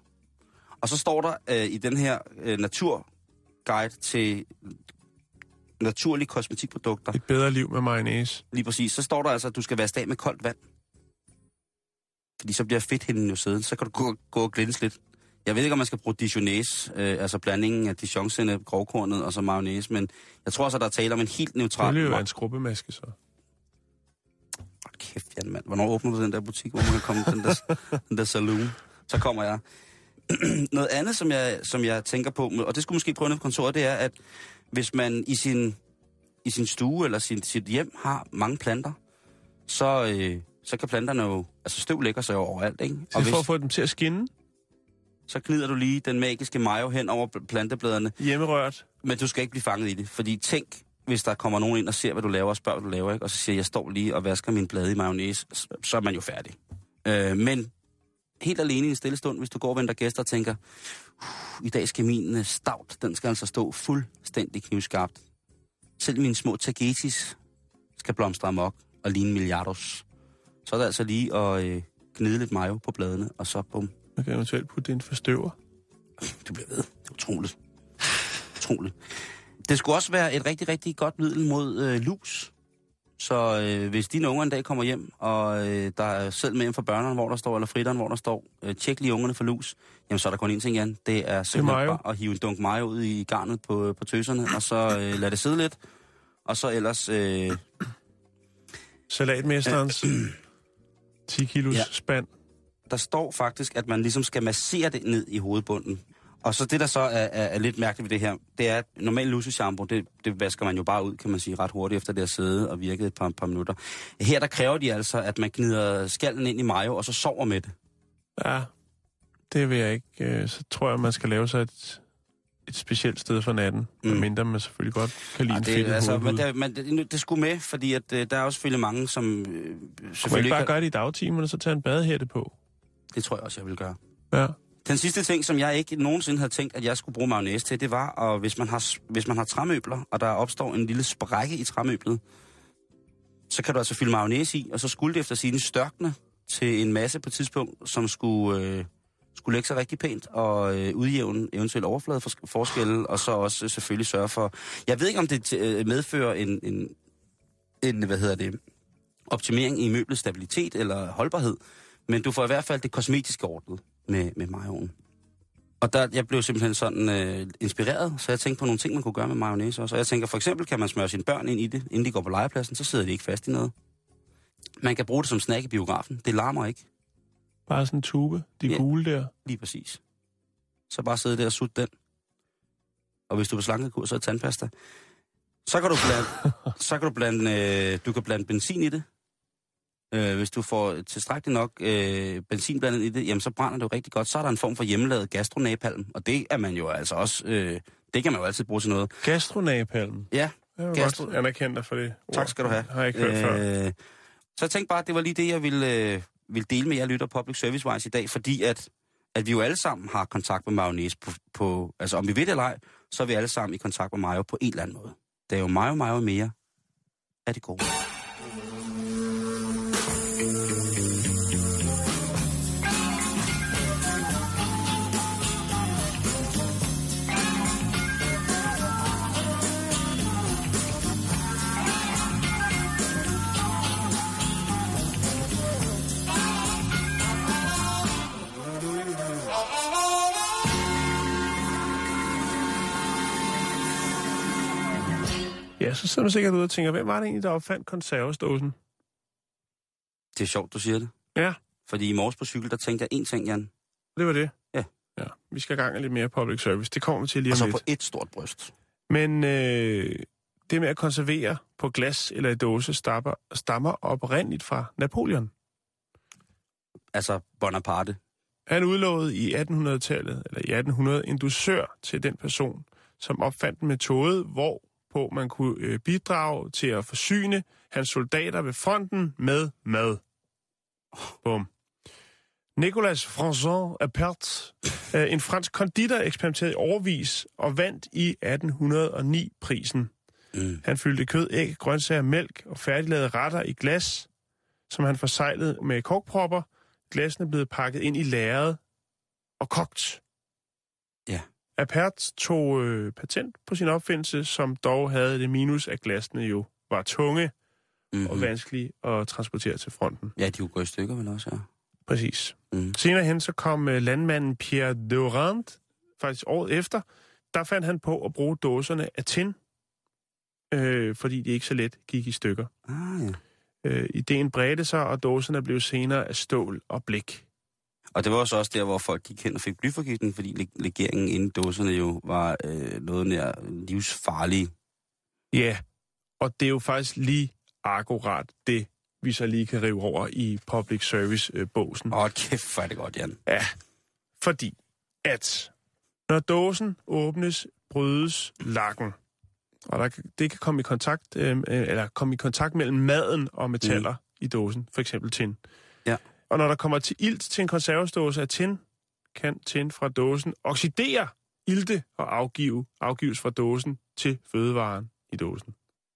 Og så står der øh, i den her øh, naturguide til naturlige kosmetikprodukter, Et bedre liv med mayonnaise. lige præcis, så står der altså, at du skal vaske af med koldt vand. Fordi så bliver fedthinden jo siddet. Så kan du gå, gå og glænse lidt. Jeg ved ikke, om man skal bruge dijonæs, øh, altså blandingen af dijonsenep, grovkornet og så mayonnaise, men jeg tror så, der er tale om en helt Det neutral... ville jo en skrubbemaske, så. Hold kæft, Jan, mand. Hvornår åbner du den der butik, hvor man kan komme den der, den der saloon? Så kommer jeg. Noget andet, som jeg, som jeg tænker på, og det skulle måske prøve på kontoret, det er, at hvis man i sin, i sin stue eller sin, sit hjem har mange planter, så, øh, så kan planterne jo... Altså støv lægger sig jo overalt, ikke? Det er for at få dem til at skinne så gnider du lige den magiske mayo hen over plantebladene, hjemmerørt. men du skal ikke blive fanget i det. Fordi tænk, hvis der kommer nogen ind og ser, hvad du laver, og spørger, hvad du laver, ikke? og så siger, jeg står lige og vasker min blade i mayonnaise, så- er man jo færdig. Øh, men helt alene i en stille stund, hvis du går og venter gæster og tænker, "Uh, i dag skal min øh, stavt, den skal altså stå fuldstændig knivskarpt. Selv mine små tagetis skal blomstre amok og ligne milliardos. Så er det altså lige at øh, gnide lidt mayo på bladene, og så bum, Man kan eventuelt putte det i en forstøver. du bliver ved. Det er utroligt. Utroligt. Det skulle også være et rigtig, rigtig godt middel mod øh, lus. Så øh, hvis dine unger en dag kommer hjem, og øh, der er selv med hjem fra børneren, hvor der står, eller fritteren, hvor der står, øh, tjek lige ungerne for lus, jamen så er der kun én ting, Jan. Det er simpelthen bare at hive en dunk mayo ud i garnet på, på tøserne, og så øh, lade det sidde lidt. Og så ellers, øh, Salatmesterens 10 kilos ja. spand. Der står faktisk, at man ligesom skal massere det ned i hovedbunden. Og så det, der så er, er, er lidt mærkeligt ved det her, det er, at normal luseshampoo, det, det vasker man jo bare ud, kan man sige, ret hurtigt efter det har siddet og virket et par, par minutter. Her, der kræver de altså, at man gnider skallen ind i mayo, og så sover med det. Ja, det vil jeg ikke. Øh, Så tror jeg, man skal lave sig et, et specielt sted for natten. Mm. Mindre man selvfølgelig godt kan lide en det, fedt altså, men det, men det, det skulle med, fordi at, øh, der er jo selvfølgelig mange, som øh, Kunne man selvfølgelig ikke bare kan- gøre det i dagtimerne, så tage en badehætte på? Det tror jeg også, jeg vil gøre. Ja. Den sidste ting, som jeg ikke nogensinde havde tænkt, at jeg skulle bruge mayonnaise til, det var, at hvis man har, hvis man har træmøbler, og der opstår en lille sprække i træmøblet, så kan du altså fylde mayonnaise i, og så skulle det efter sine størkne til en masse på et tidspunkt, som skulle, øh, skulle lægge sig rigtig pænt og øh, udjævne eventuelle overfladeforskelle, og så også øh, selvfølgelig sørge for... Jeg ved ikke, om det øh, medfører en, en, en, hvad hedder det, optimering i møblets stabilitet eller holdbarhed, men du får i hvert fald det kosmetiske ordnet med, med majoen. Og der, jeg blev simpelthen sådan øh, inspireret, så jeg tænkte på nogle ting, man kunne gøre med mayonnaise også. Og jeg tænker, for eksempel kan man smøre sine børn ind i det, inden de går på legepladsen, så sidder de ikke fast i noget. Man kan bruge det som snack i biografen. Det larmer ikke, Bare sådan en tube, de Ja. gule der. lige præcis. Så bare sidde der og sutte den. Og hvis du er på slankekur, så er tandpasta. Så kan du blande, så kan du blande, øh, du kan blande benzin i det. Øh, hvis du får tilstrækkeligt nok øh, benzin blandet i det, jamen så brænder det jo rigtig godt. Så er der en form for hjemmelavet gastronapalm, og det er man jo altså også, øh, det kan man jo altid bruge til noget. Gastronapalm. Ja, Jeg vil Gastro- godt anerkende dig for det. ord. tak skal du have. Har jeg ikke hørt øh... før. Så jeg tænkte bare, at det var lige det, jeg ville, øh, ville dele med jer lytter Public Service Wise i dag, fordi at, at vi jo alle sammen har kontakt med mayonnaise på, på, altså om vi ved det eller ej, så er vi alle sammen i kontakt med mayo på en eller anden måde. Det er jo mayo, mayo mere af det gode. Så sidder man sikkert ude og tænker, hvem var det egentlig, der opfandt konservesdåsen? Det er sjovt, du siger det. Ja. Fordi i morges på cykel, der tænkte jeg én ting, Jan. Det var det. Ja. Ja, vi skal i gang lidt mere public service. Det kommer vi til lige Og om så lidt. på et stort bryst. Men øh, det med at konservere på glas eller i dåse stammer, stammer oprindeligt fra Napoleon. Altså Bonaparte. Han udlovede i 1800-tallet, eller i 1800, en dusør til den person, som opfandt en metode, hvorpå man kunne øh, bidrage til at forsyne hans soldater ved fronten med mad. Bum. Nicolas François Appert, øh, en fransk konditor, eksperimenterede i overvis og vandt i 1809-prisen. Mm. Han fyldte kød, æg, grøntsager, mælk og færdiglavede retter i glas, som han forsejlede med korkpropper. Glassene blev pakket ind i lærred og kogt. Ja. Apert tog øh, patent på sin opfindelse, som dog havde det minus, at glasene jo var tunge Mm-hmm. og vanskelige at transportere til fronten. Ja, de kunne gå i stykker vel også, ja. Præcis. Mm. Senere hen så kom øh, landmanden Pierre Durand, faktisk året efter, der fandt han på at bruge dåserne af tin, øh, fordi de ikke så let gik i stykker. Ah, ja. Øh, ideen bredte sig, og dåserne blev senere af stål og blik. Og det var også også der, hvor folk gik hen og fik blyforgiftning, fordi leg- legeringen inde i dåserne jo var øh, noget nær livsfarlig. Ja, og det er jo faktisk lige akkurat det, vi så lige kan rive over i public service-båsen. Åh, kæft, hvor er det godt, Jan. Ja, fordi at når dåsen åbnes, brydes lakken. Og der, det kan komme i kontakt, øh, eller komme i kontakt mellem maden og metaller mm. i dåsen, for eksempel tin. Ja. Og når der kommer til ilt til en konservesdåse af tin, kan tin fra dåsen oxidere ilte og afgive, afgives fra dåsen til fødevaren i dåsen.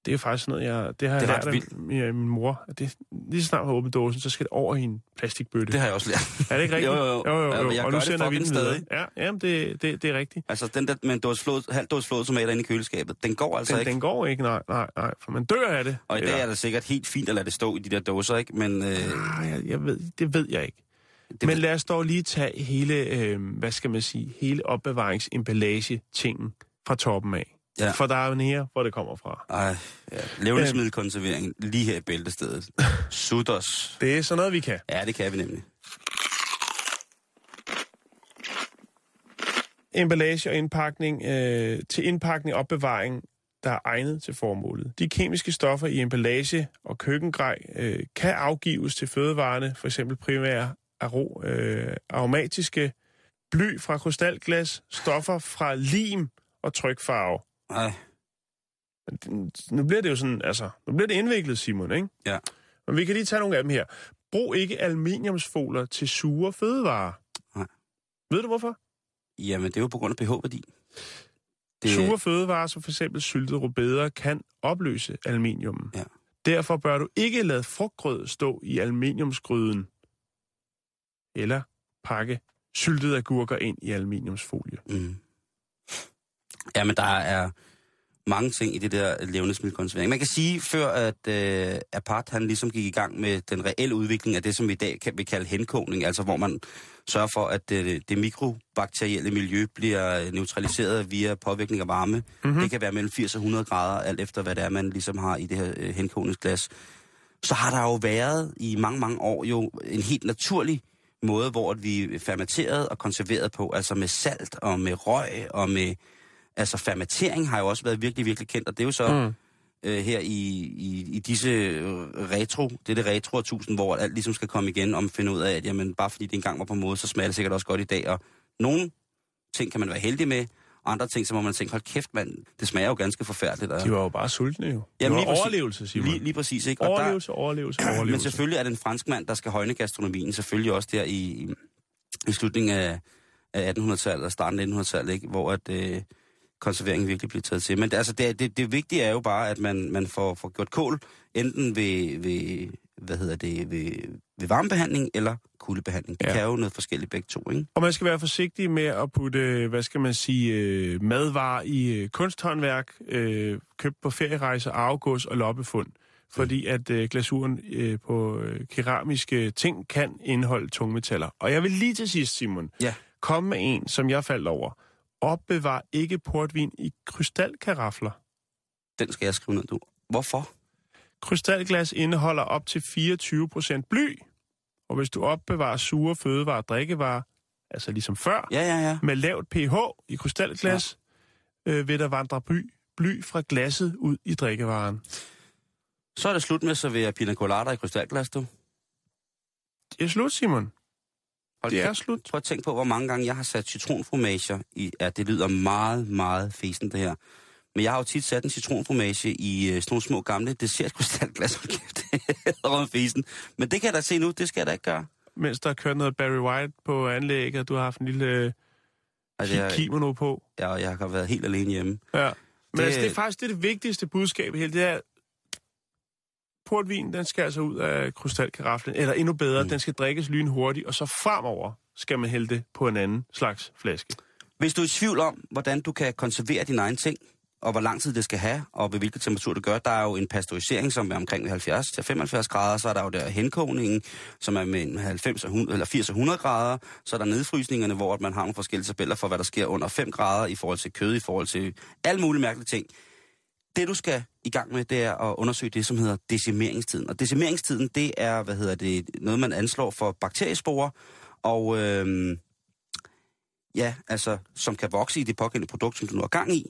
Det er faktisk noget, jeg, det har Det er jeg lært af min, min mor. At det, lige så snart man åbner dåsen, så skal det over i en plastikbøtte. Det har jeg også lært. Er det ikke rigtigt? Jo, jo, jo. jo, jo, Ja, jo. jeg og nu sender vi den videre. stadig. Ja, jamen det, det, det er rigtigt. Altså, den der med en dåse flod, halv dåse flådtomater inde i køleskabet, den går altså Den, ikke. den går ikke, nej, nej, nej, for man dør af det. Og i dag er det sikkert helt fint at lade det stå i de der dåser, ikke? Men øh, Ah, jeg, jeg ved, det ved jeg ikke. Det Men lad os dog lige tage hele, øh, hvad skal man sige, hele opbevaringsemballage-tingen fra toppen af. Ja. For der er nære, hvor det kommer fra. ej, ja. levnedsmiddelkonservering lige her i bæltestedet. Sutters. Det er sådan noget, vi kan. Ja, det kan vi nemlig. emballage og indpakning øh, til indpakning og opbevaring, der er egnet til formålet. De kemiske stoffer i emballage og køkkengrej øh, kan afgives til fødevarene, for eksempel primære aro, øh, aromatiske bly fra krystalglas, stoffer fra lim og trykfarve. Nej. Nu bliver det jo sådan, altså, nu bliver det indviklet, Simon, ikke? Ja. Men vi kan lige tage nogle af dem her. Brug ikke aluminiumsfoler til sure fødevarer. Nej. Ved du hvorfor? Jamen, det er jo på grund af pH-værdi. Det... Sure fødevarer, som f.eks. syltet rødbeder, kan opløse aluminium. Ja. Derfor bør du ikke lade frugtgrød stå i aluminiumsgryden. Eller pakke syltede agurker ind i aluminiumsfolie. Mm. Jamen, der er mange ting i det der levnedsmiddelkonservering. Man kan sige, før at øh, Apart han ligesom gik i gang med den reelle udvikling af det, som vi i dag kan vi kalde henkogning, altså hvor man sørger for, at det, det mikrobakterielle miljø bliver neutraliseret via påvirkning af varme. Mm-hmm. Det kan være mellem 80 og 100 grader, alt efter hvad det er, man ligesom har i det her øh, henkogningsglas. Så har der jo været i mange, mange år jo en helt naturlig måde, hvor vi fermenterede og konserverede på, altså med salt og med røg og med altså fermentering har jo også været virkelig, virkelig kendt, og det er jo så mm. øh, her i, i, i disse retro, det er det retro tusind, hvor alt ligesom skal komme igen, om finde ud af, at jamen, bare fordi det engang var på måde, så smager det sikkert også godt i dag, og nogle ting kan man være heldig med, og andre ting, så må man tænke, hold kæft, mand, det smager jo ganske forfærdeligt. Og... De var jo bare sultne jo. Jamen, det var lige overlevelse, Simon. Lige, lige præcis, ikke? Og overlevelse, der... overlevelse, overlevelse. Men selvfølgelig er det en fransk mand, der skal højne gastronomien, selvfølgelig også der i, i slutningen af, af 1800-tallet og starten af 1900-tallet, ikke? hvor at, øh, konserveringen virkelig bliver taget til. Men det, altså, det, det, det vigtige er jo bare, at man, man får, får gjort kål, enten ved, ved, hvad hedder det, ved, ved varmebehandling eller kuldebehandling. Det Ja. kan jo noget forskelligt begge to, ikke? Og man skal være forsigtig med at putte, hvad skal man sige, øh, madvarer i øh, kunsthåndværk, øh, købt på ferierejser, arvegods og loppefund. Fordi at øh, glasuren øh, på keramiske ting kan indeholde tungmetaller. Og jeg vil lige til sidst, Simon, Ja. komme med en, som jeg faldt over. Opbevar ikke portvin i krystalkarafler. Den skal jeg skrive ned, du. Hvorfor? Krystalglas indeholder op til 24% bly. Og hvis du opbevarer sure fødevarer og drikkevarer, altså ligesom før, Ja, ja, ja. med lavt pH i krystalglas, ja. øh, vil der vandre bly, bly fra glasset ud i drikkevaren. Så er det slut med at servere pina colada i krystalglas, du. Det er slut, Simon. Hold Det er kæft. slut. Prøv at tænke på, hvor mange gange jeg har sat citronfromager i... Ja, det lyder meget, meget fesen, det her. Men jeg har jo tit sat en citronfromage i øh, sådan nogle små gamle dessertkrystalglas. Hold kæft, det er fesen. Men det kan jeg da se nu, det skal jeg da ikke gøre. Mens der kører noget Barry White på anlægget, og du har haft en lille øh, Altså, ki- jeg, kimono på. jeg, jeg har været helt alene hjemme. Ja. Men Det- altså, det er faktisk det, det vigtigste budskab i hele det er, portvin, den skal altså ud af krystalkaraflen, eller endnu bedre, mm. den skal drikkes lynhurtigt, og så fremover skal man hælde det på en anden slags flaske. Hvis du er i tvivl om, hvordan du kan konservere dine egne ting, og hvor lang tid det skal have, og ved hvilken temperatur det gør, der er jo en pasteurisering, som er omkring 70-75 grader, så er der jo der henkogningen, som er mellem 90 og 100, eller 80 og 100 grader, så er der nedfrysningerne, hvor at man har nogle forskellige tabeller for, hvad der sker under 5 grader i forhold til kød, i forhold til alle mulige mærkelige ting. Det du skal i gang med, det er at undersøge det, som hedder decimeringstiden. Og decimeringstiden, det er, hvad hedder det, noget man anslår for bakteriesporer, og øh, ja, altså, som kan vokse i det pågældende produkt, som du nu har gang i.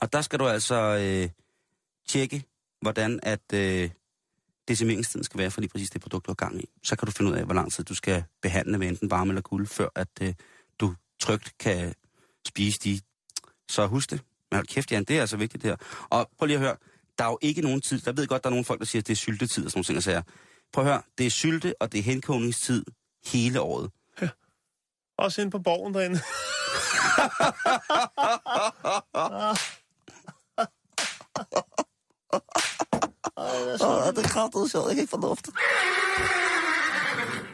Og der skal du altså øh, tjekke, hvordan at øh, decimeringstiden skal være for lige præcis det produkt, du har gang i. Så kan du finde ud af, hvor lang tid du skal behandle med enten varme eller kulde, før at øh, du trygt kan spise de. Så husk det. Men hold kæft, Jan, det er altså vigtigt det her. Og prøv lige at høre, der er jo ikke nogen tid. Jeg ved godt, der er nogle folk, der siger, at det er syltetid og sådan nogle ting, sager. Prøv at høre, det er sylte, og det er henkogningstid hele året. Også inde på borgen derinde. Åh, det er kraftigt sjovt. Det er ikke fornuftigt.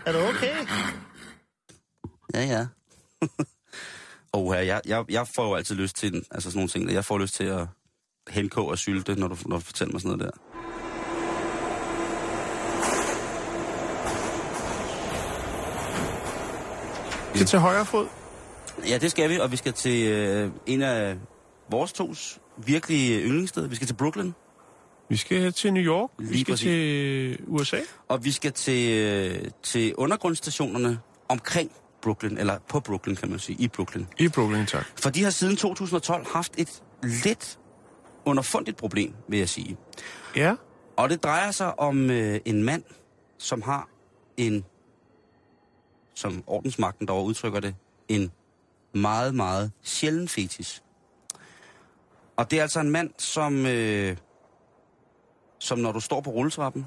Er du okay? Ja, ja. Og jeg, jeg, jeg får jo altid lyst til, altså sådan nogle ting, jeg får lyst til at henkå og sylte, når du, når du fortæller mig sådan noget der. Vi skal til højre fod. Ja, det skal vi, og vi skal til øh, en af vores tos virkelige yndlingssteder. Vi skal til Brooklyn, Vi skal til New York. vi Lige skal præcis. til USA. og vi skal til, øh, til undergrundsstationerne omkring Brooklyn, eller på Brooklyn, kan man sige, i Brooklyn. I Brooklyn, tak. For de har siden 2012 haft et lidt underfundigt problem, vil jeg sige. Ja. Og det drejer sig om øh, en mand, som har en, som ordensmagten derovre udtrykker det, en meget, meget sjælden fetis. Og det er altså en mand, som, øh, som når du står på rulletrappen,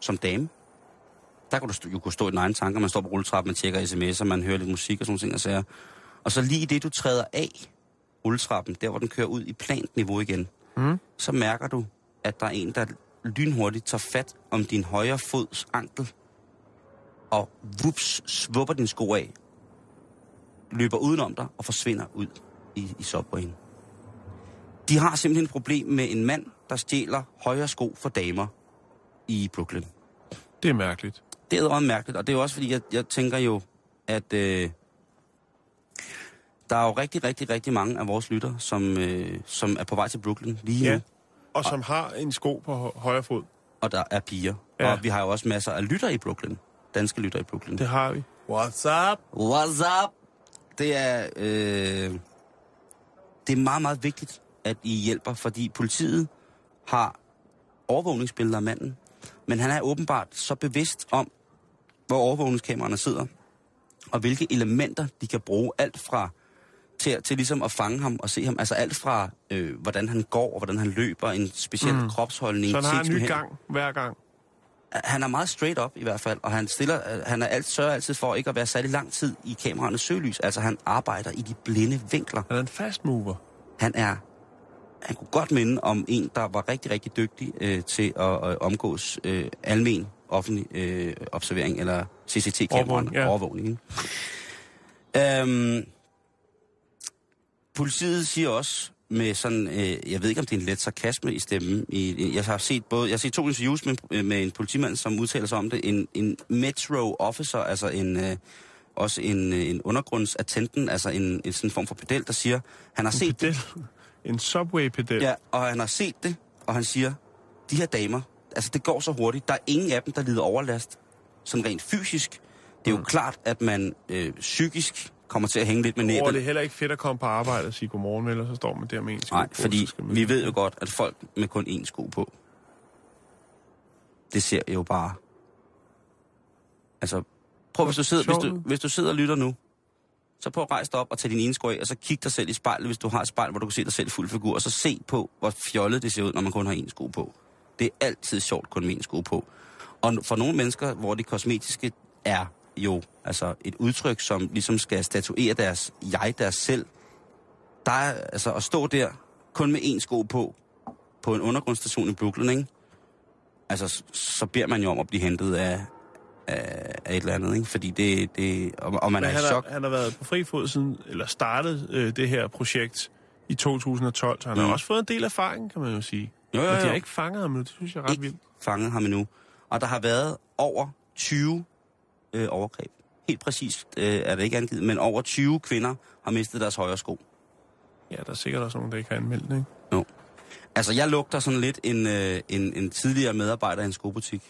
som dame, der kan du stå, jo kunne stå i dine egne tanker, man står på rulletrappen, man tjekker sms'er, man hører lidt musik og sådan ting og sager. Og så lige i det, du træder af rulletrappen, der hvor den kører ud i plant niveau igen, Mm. så mærker du, at der er en, der lynhurtigt tager fat om din højre fods ankel, og vups, svupper din sko af, løber udenom dig og forsvinder ud i, i subwayen. De har simpelthen et problem med en mand, der stjæler højre sko for damer i Brooklyn. Det er mærkeligt. Det er også mærkeligt, og det er jo også fordi, jeg, jeg tænker jo, at øh, der er jo rigtig, rigtig, rigtig mange af vores lytter, som, øh, som er på vej til Brooklyn lige Ja. nu, Og som har en sko på hø- højre fod. og der er piger. Ja. Og vi har jo også masser af lytter i Brooklyn. Danske lytter i Brooklyn. Det har vi. What's up? What's up? Det er, øh, det er meget, meget vigtigt, at I hjælper, fordi politiet har overvågningsbilleder af manden, men han er åbenbart så bevidst om, hvor overvågningskameraerne sidder, og hvilke elementer de kan bruge, alt fra til, til ligesom at fange ham og se ham, altså alt fra, øh, hvordan han går, og hvordan han løber, en speciel mm. kropsholdning. Så han har en ny hænder. gang hver gang. Han er meget straight up i hvert fald, og han, stiller, øh, han er alt, sørger altid for ikke at være særlig lang tid i kameraernes søgelys. Altså han arbejder i de blinde vinkler. Han er en fast mover. Han er han kunne godt minde om en, der var rigtig, rigtig dygtig øh, til at øh, omgås øh, almen offentlig øh, observering, eller CCT-kameraerne, Overvågning, ja. overvågning. Ikke? Øhm, politiet siger også med sådan, øh, jeg ved ikke om det er en let sarkasme i stemmen. I, jeg har set både, jeg har set to interviews med, med en politimand, som udtaler sig om det. En, en metro officer, altså en, øh, også en, øh, en undergrundsattenten, altså en, en sådan form for pedel, der siger, han har set Pedel. En subway-pedel. Ja, og han har set det, og han siger, de her damer, altså det går så hurtigt, der er ingen af dem, der lider overlast, sådan rent fysisk. Det er jo klart, at man øh, psykisk kommer til at hænge lidt med Og det næbet. er heller ikke fedt at komme på arbejde og sige godmorgen, eller så står man der med en sko Nej, på, fordi man- vi ved jo godt, at folk med kun én sko på, det ser jo bare... Altså, prøv hvis du, sidder, hvis, du, hvis du sidder og lytter nu, så prøv at rejse dig op og tage din ene sko af, og så kig dig selv i spejlet, hvis du har et spejl, hvor du kan se dig selv fuld figur, og så se på, hvor fjollet det ser ud, når man kun har én sko på. Det er altid sjovt kun med én sko på. Og for nogle mennesker, hvor det kosmetiske er jo altså et udtryk, som ligesom skal statuere deres jeg, deres selv, der er altså at stå der kun med én sko på, på en undergrundsstation i Brooklyn, ikke? Altså, så beder man jo om at blive hentet af, af, af et eller andet, ikke? Fordi det, det og, og man Men er i han, chok. har, han har været på fri fod siden, eller startet øh, det her projekt i 2012, så han. Mm. har også fået en del erfaring, kan man jo sige. Jo, jo, Men de jo. har ikke fanget ham nu, det synes jeg er ret ikke vildt. fanget ham endnu. Og der har været over 20 øh, overgreb. Helt præcist øh, er det ikke angivet, men over 20 kvinder har mistet deres højre sko. Ja, der er sikkert også nogen, der ikke har anmeldt det, ikke? Jo. Altså, jeg lugter sådan lidt en, øh, en, en tidligere medarbejder i en skobutik,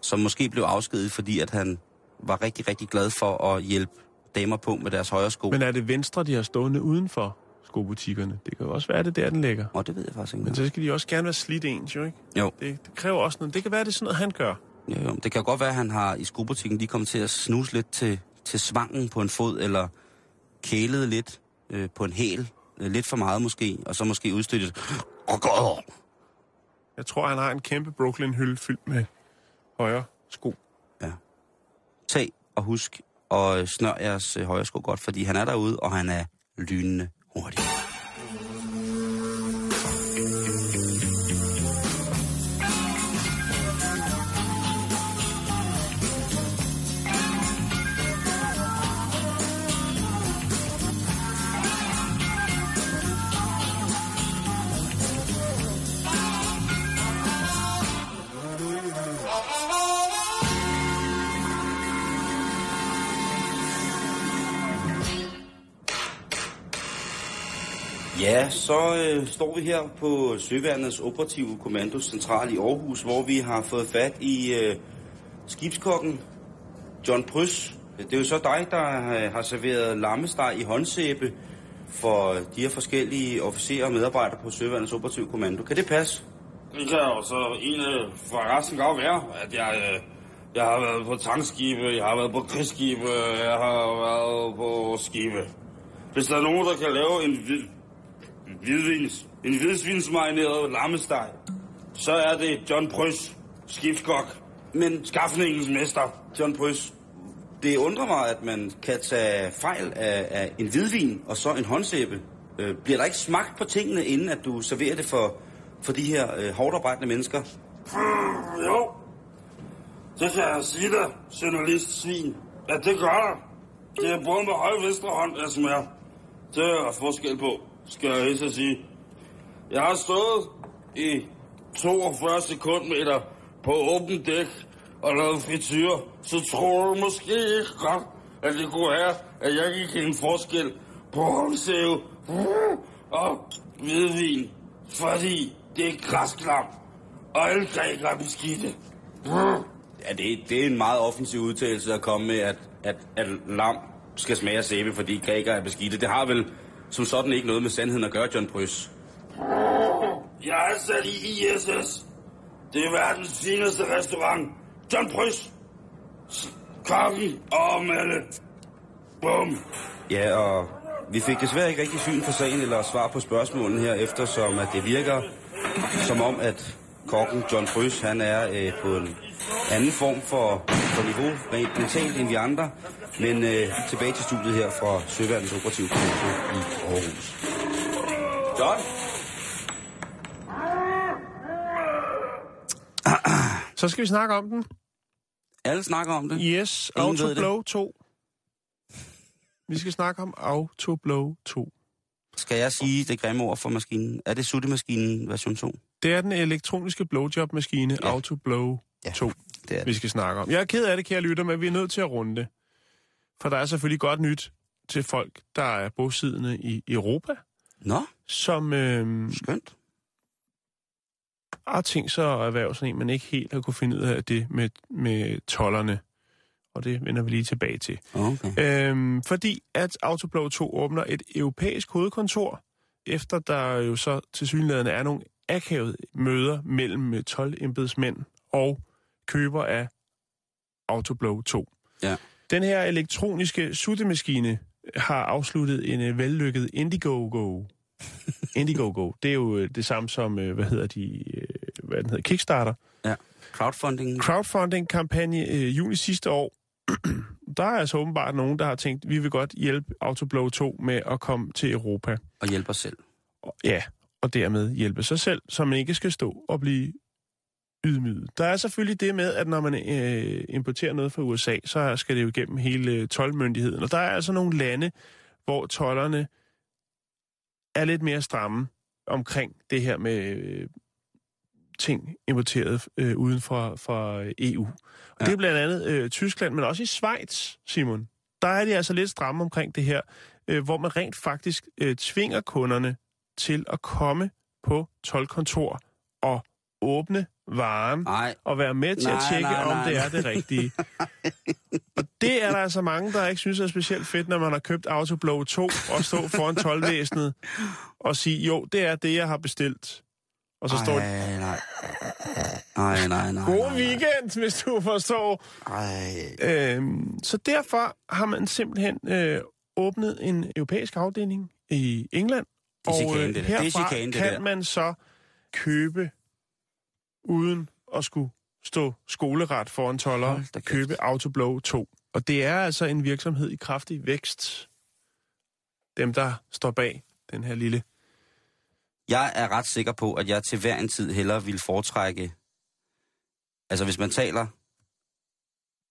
som måske blev afskediget, fordi at han var rigtig, rigtig glad for at hjælpe damer på med deres højre sko. Men er det venstre, de har stående uden for skobutikkerne? Det kan jo også være, det er der, den ligger. Og det ved jeg faktisk ikke. Men så skal de også gerne være slidt ens, jo ikke? Jo. Det, det kræver også noget. Det kan være, det er sådan noget, han gør. Jo, jo. Det kan godt være, at han har i skobutikken lige kommet til at snuse lidt til, til svangen på en fod, eller kælet lidt øh, på en hæl. Øh, lidt for meget måske, og så måske udstøttet. Jeg tror, han har en kæmpe Brooklyn-hylde fyldt med højre sko. Tag og husk og snør jeres øh, højre sko godt, fordi han er derude, og han er lynende audio. Så øh, står vi her på Søværnets Operative Kommandocentral i Aarhus, hvor vi har fået fat i øh, skibskokken John Prys. Det er jo så dig, der øh, har serveret lammesteg i håndsæbe for de her forskellige officerer og medarbejdere på Søværnets Operative Kommando. Kan det passe? Det kan jo så en øh, fra resten godt være, at jeg, øh, jeg har været på tankskibe, jeg har været på krigsskibe, jeg har været på skibe. hvis der er nogen, der kan lave en, hvid, hvidvins, en hvidsvinsmarineret lammesteg, så er det John Prys, skibskok, men skaffningens mester. John Brys, det undrer mig, at man kan tage fejl af, af en hvidvin og så en håndsæbe. Øh, bliver der ikke smagt på tingene, inden at du serverer det for, for de her øh, hårdarbejdende mennesker? Hmm, jo, det kan jeg sige dig, journalist svin, at det gør der. Det er både med høj venstre hånd, jeg smager. Det er forskel på, skal jeg så sige. Jeg har stået i 42 sekundmeter på åben dæk og lavet frityr, så tror du måske ikke godt, at det kunne være, at jeg ikke en forskel på håndsæve hm, og hvidvin. Fordi det er græsklam, og alle grækere er beskidte. Hm. Ja, det, det er en meget offensiv udtalelse at komme med, at, at, at lam skal smage af sæbe, fordi grækere er beskidte. Det har vel som sådan ikke noget med sandheden at gøre, John Brys. Jeg er sat i ISS. Det er verdens fineste restaurant. John Prys. Kokken og Mette. Bum. Ja, og vi fik desværre ikke rigtig syn for sagen eller svar på spørgsmålene her, eftersom at det virker som om, at kokken John Brys, han er øh, på en anden form for, for niveau, rent mentalt end vi andre. Men øh, tilbage til studiet her fra Søværnens Operative Kommando i Aarhus. John? Så skal vi snakke om den. Alle snakker om det. Yes, Ingen Autoblow 2. Vi skal snakke om Autoblow 2. Skal jeg sige det grimme ord for maskinen? Er det suttemaskinen version 2? Det er den elektroniske blowjob-maskine Ja. Autoblow Ja, 2, det er vi det. skal snakke om. Jeg er ked af det, kære lytter, men vi er nødt til at runde det. For der er selvfølgelig godt nyt til folk, der er bosiddende i Europa, Nå, som øh, skønt. har tænkt sig at erhverve sådan en, men ikke helt har kunne finde ud af det med, med tollerne. Og det vender vi lige tilbage til. Okay. Øhm, fordi at Autoblow 2 åbner et europæisk hovedkontor, efter der jo så til synligheden er nogle akavede møder mellem 12 embedsmænd og køber af Autoblow 2. Ja. Den her elektroniske suttemaskine har afsluttet en øh, vellykket Indiegogo. Indiegogo, det er jo øh, det samme som, øh, hvad hedder de, hvad den hedder, Kickstarter Ja. Crowdfunding crowdfunding-kampagne øh, juni sidste år. der er altså åbenbart nogen, der har tænkt, vi vil godt hjælpe Autoblow 2 med at komme til Europa. og hjælper selv. Og, ja, og dermed hjælpe sig selv, så man ikke skal stå og blive ydmyget. Der er selvfølgelig det med, at når man øh, importerer noget fra USA, så skal det jo igennem hele øh, tolvmyndigheden. Og der er altså nogle lande, hvor tollerne er lidt mere stramme omkring det her med øh, ting importeret øh, uden for, for EU. Og ja. Det er blandt andet øh, Tyskland, men også i Schweiz, Simon. Der er de altså lidt stramme omkring det her, øh, hvor man rent faktisk øh, tvinger kunderne til at komme på tolkontor og åbne varen Nej, og være med til Nej, at tjekke, nej, om nej, det nej. er det rigtige. og det er der altså mange, der ikke synes er specielt fedt, når man har købt Autoblow 2 og stå foran tolvvæsenet og sige, jo, det er det, jeg har bestilt. Og så står det, Ej, nej. Nej, nej, nej. god nej, nej. weekend, hvis du forstår. Ej. Øhm, så derfor har man simpelthen øh, åbnet en europæisk afdeling i England. Det er og chikane, det der. Det er herfra chikane, det kan der. man så købe, uden at skulle stå skoleret foran toller, Hold da kæft. købe Autoblow 2. Og det er altså en virksomhed i kraftig vækst. Dem, der står bag den her lille... Jeg er ret sikker på, at jeg til hver en tid hellere vil foretrække... Altså, hvis man taler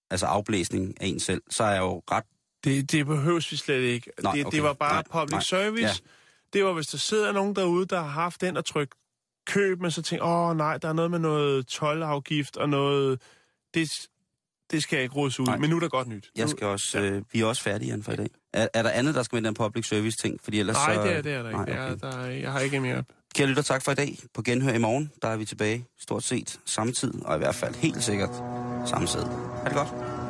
altså afblæsning af en selv, så er jeg jo ret... Det, det behøves vi slet ikke. Nej, det, okay. det var bare Nej, public nej. service. Ja. Det var, hvis der sidder nogen derude, der har haft den og trykt køb, men så tænker, åh nej, der er noget med noget tolvafgift og noget... Det, det skal jeg ikke rådes ud. Nej. Men nu er der godt nyt. Jeg skal også... Øh, vi er også færdige, Jan, for i dag. Er, er der andet, der skal med den public service ting? Fordi ellers Nej, så... det er, det er der ikke. Nej, okay. der, er, jeg har ikke mere. Kære lytter, tak for i dag. På genhør i morgen, der er vi tilbage stort set samme tid, og i hvert fald helt sikkert samme sted. Ha' det godt.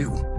Lytter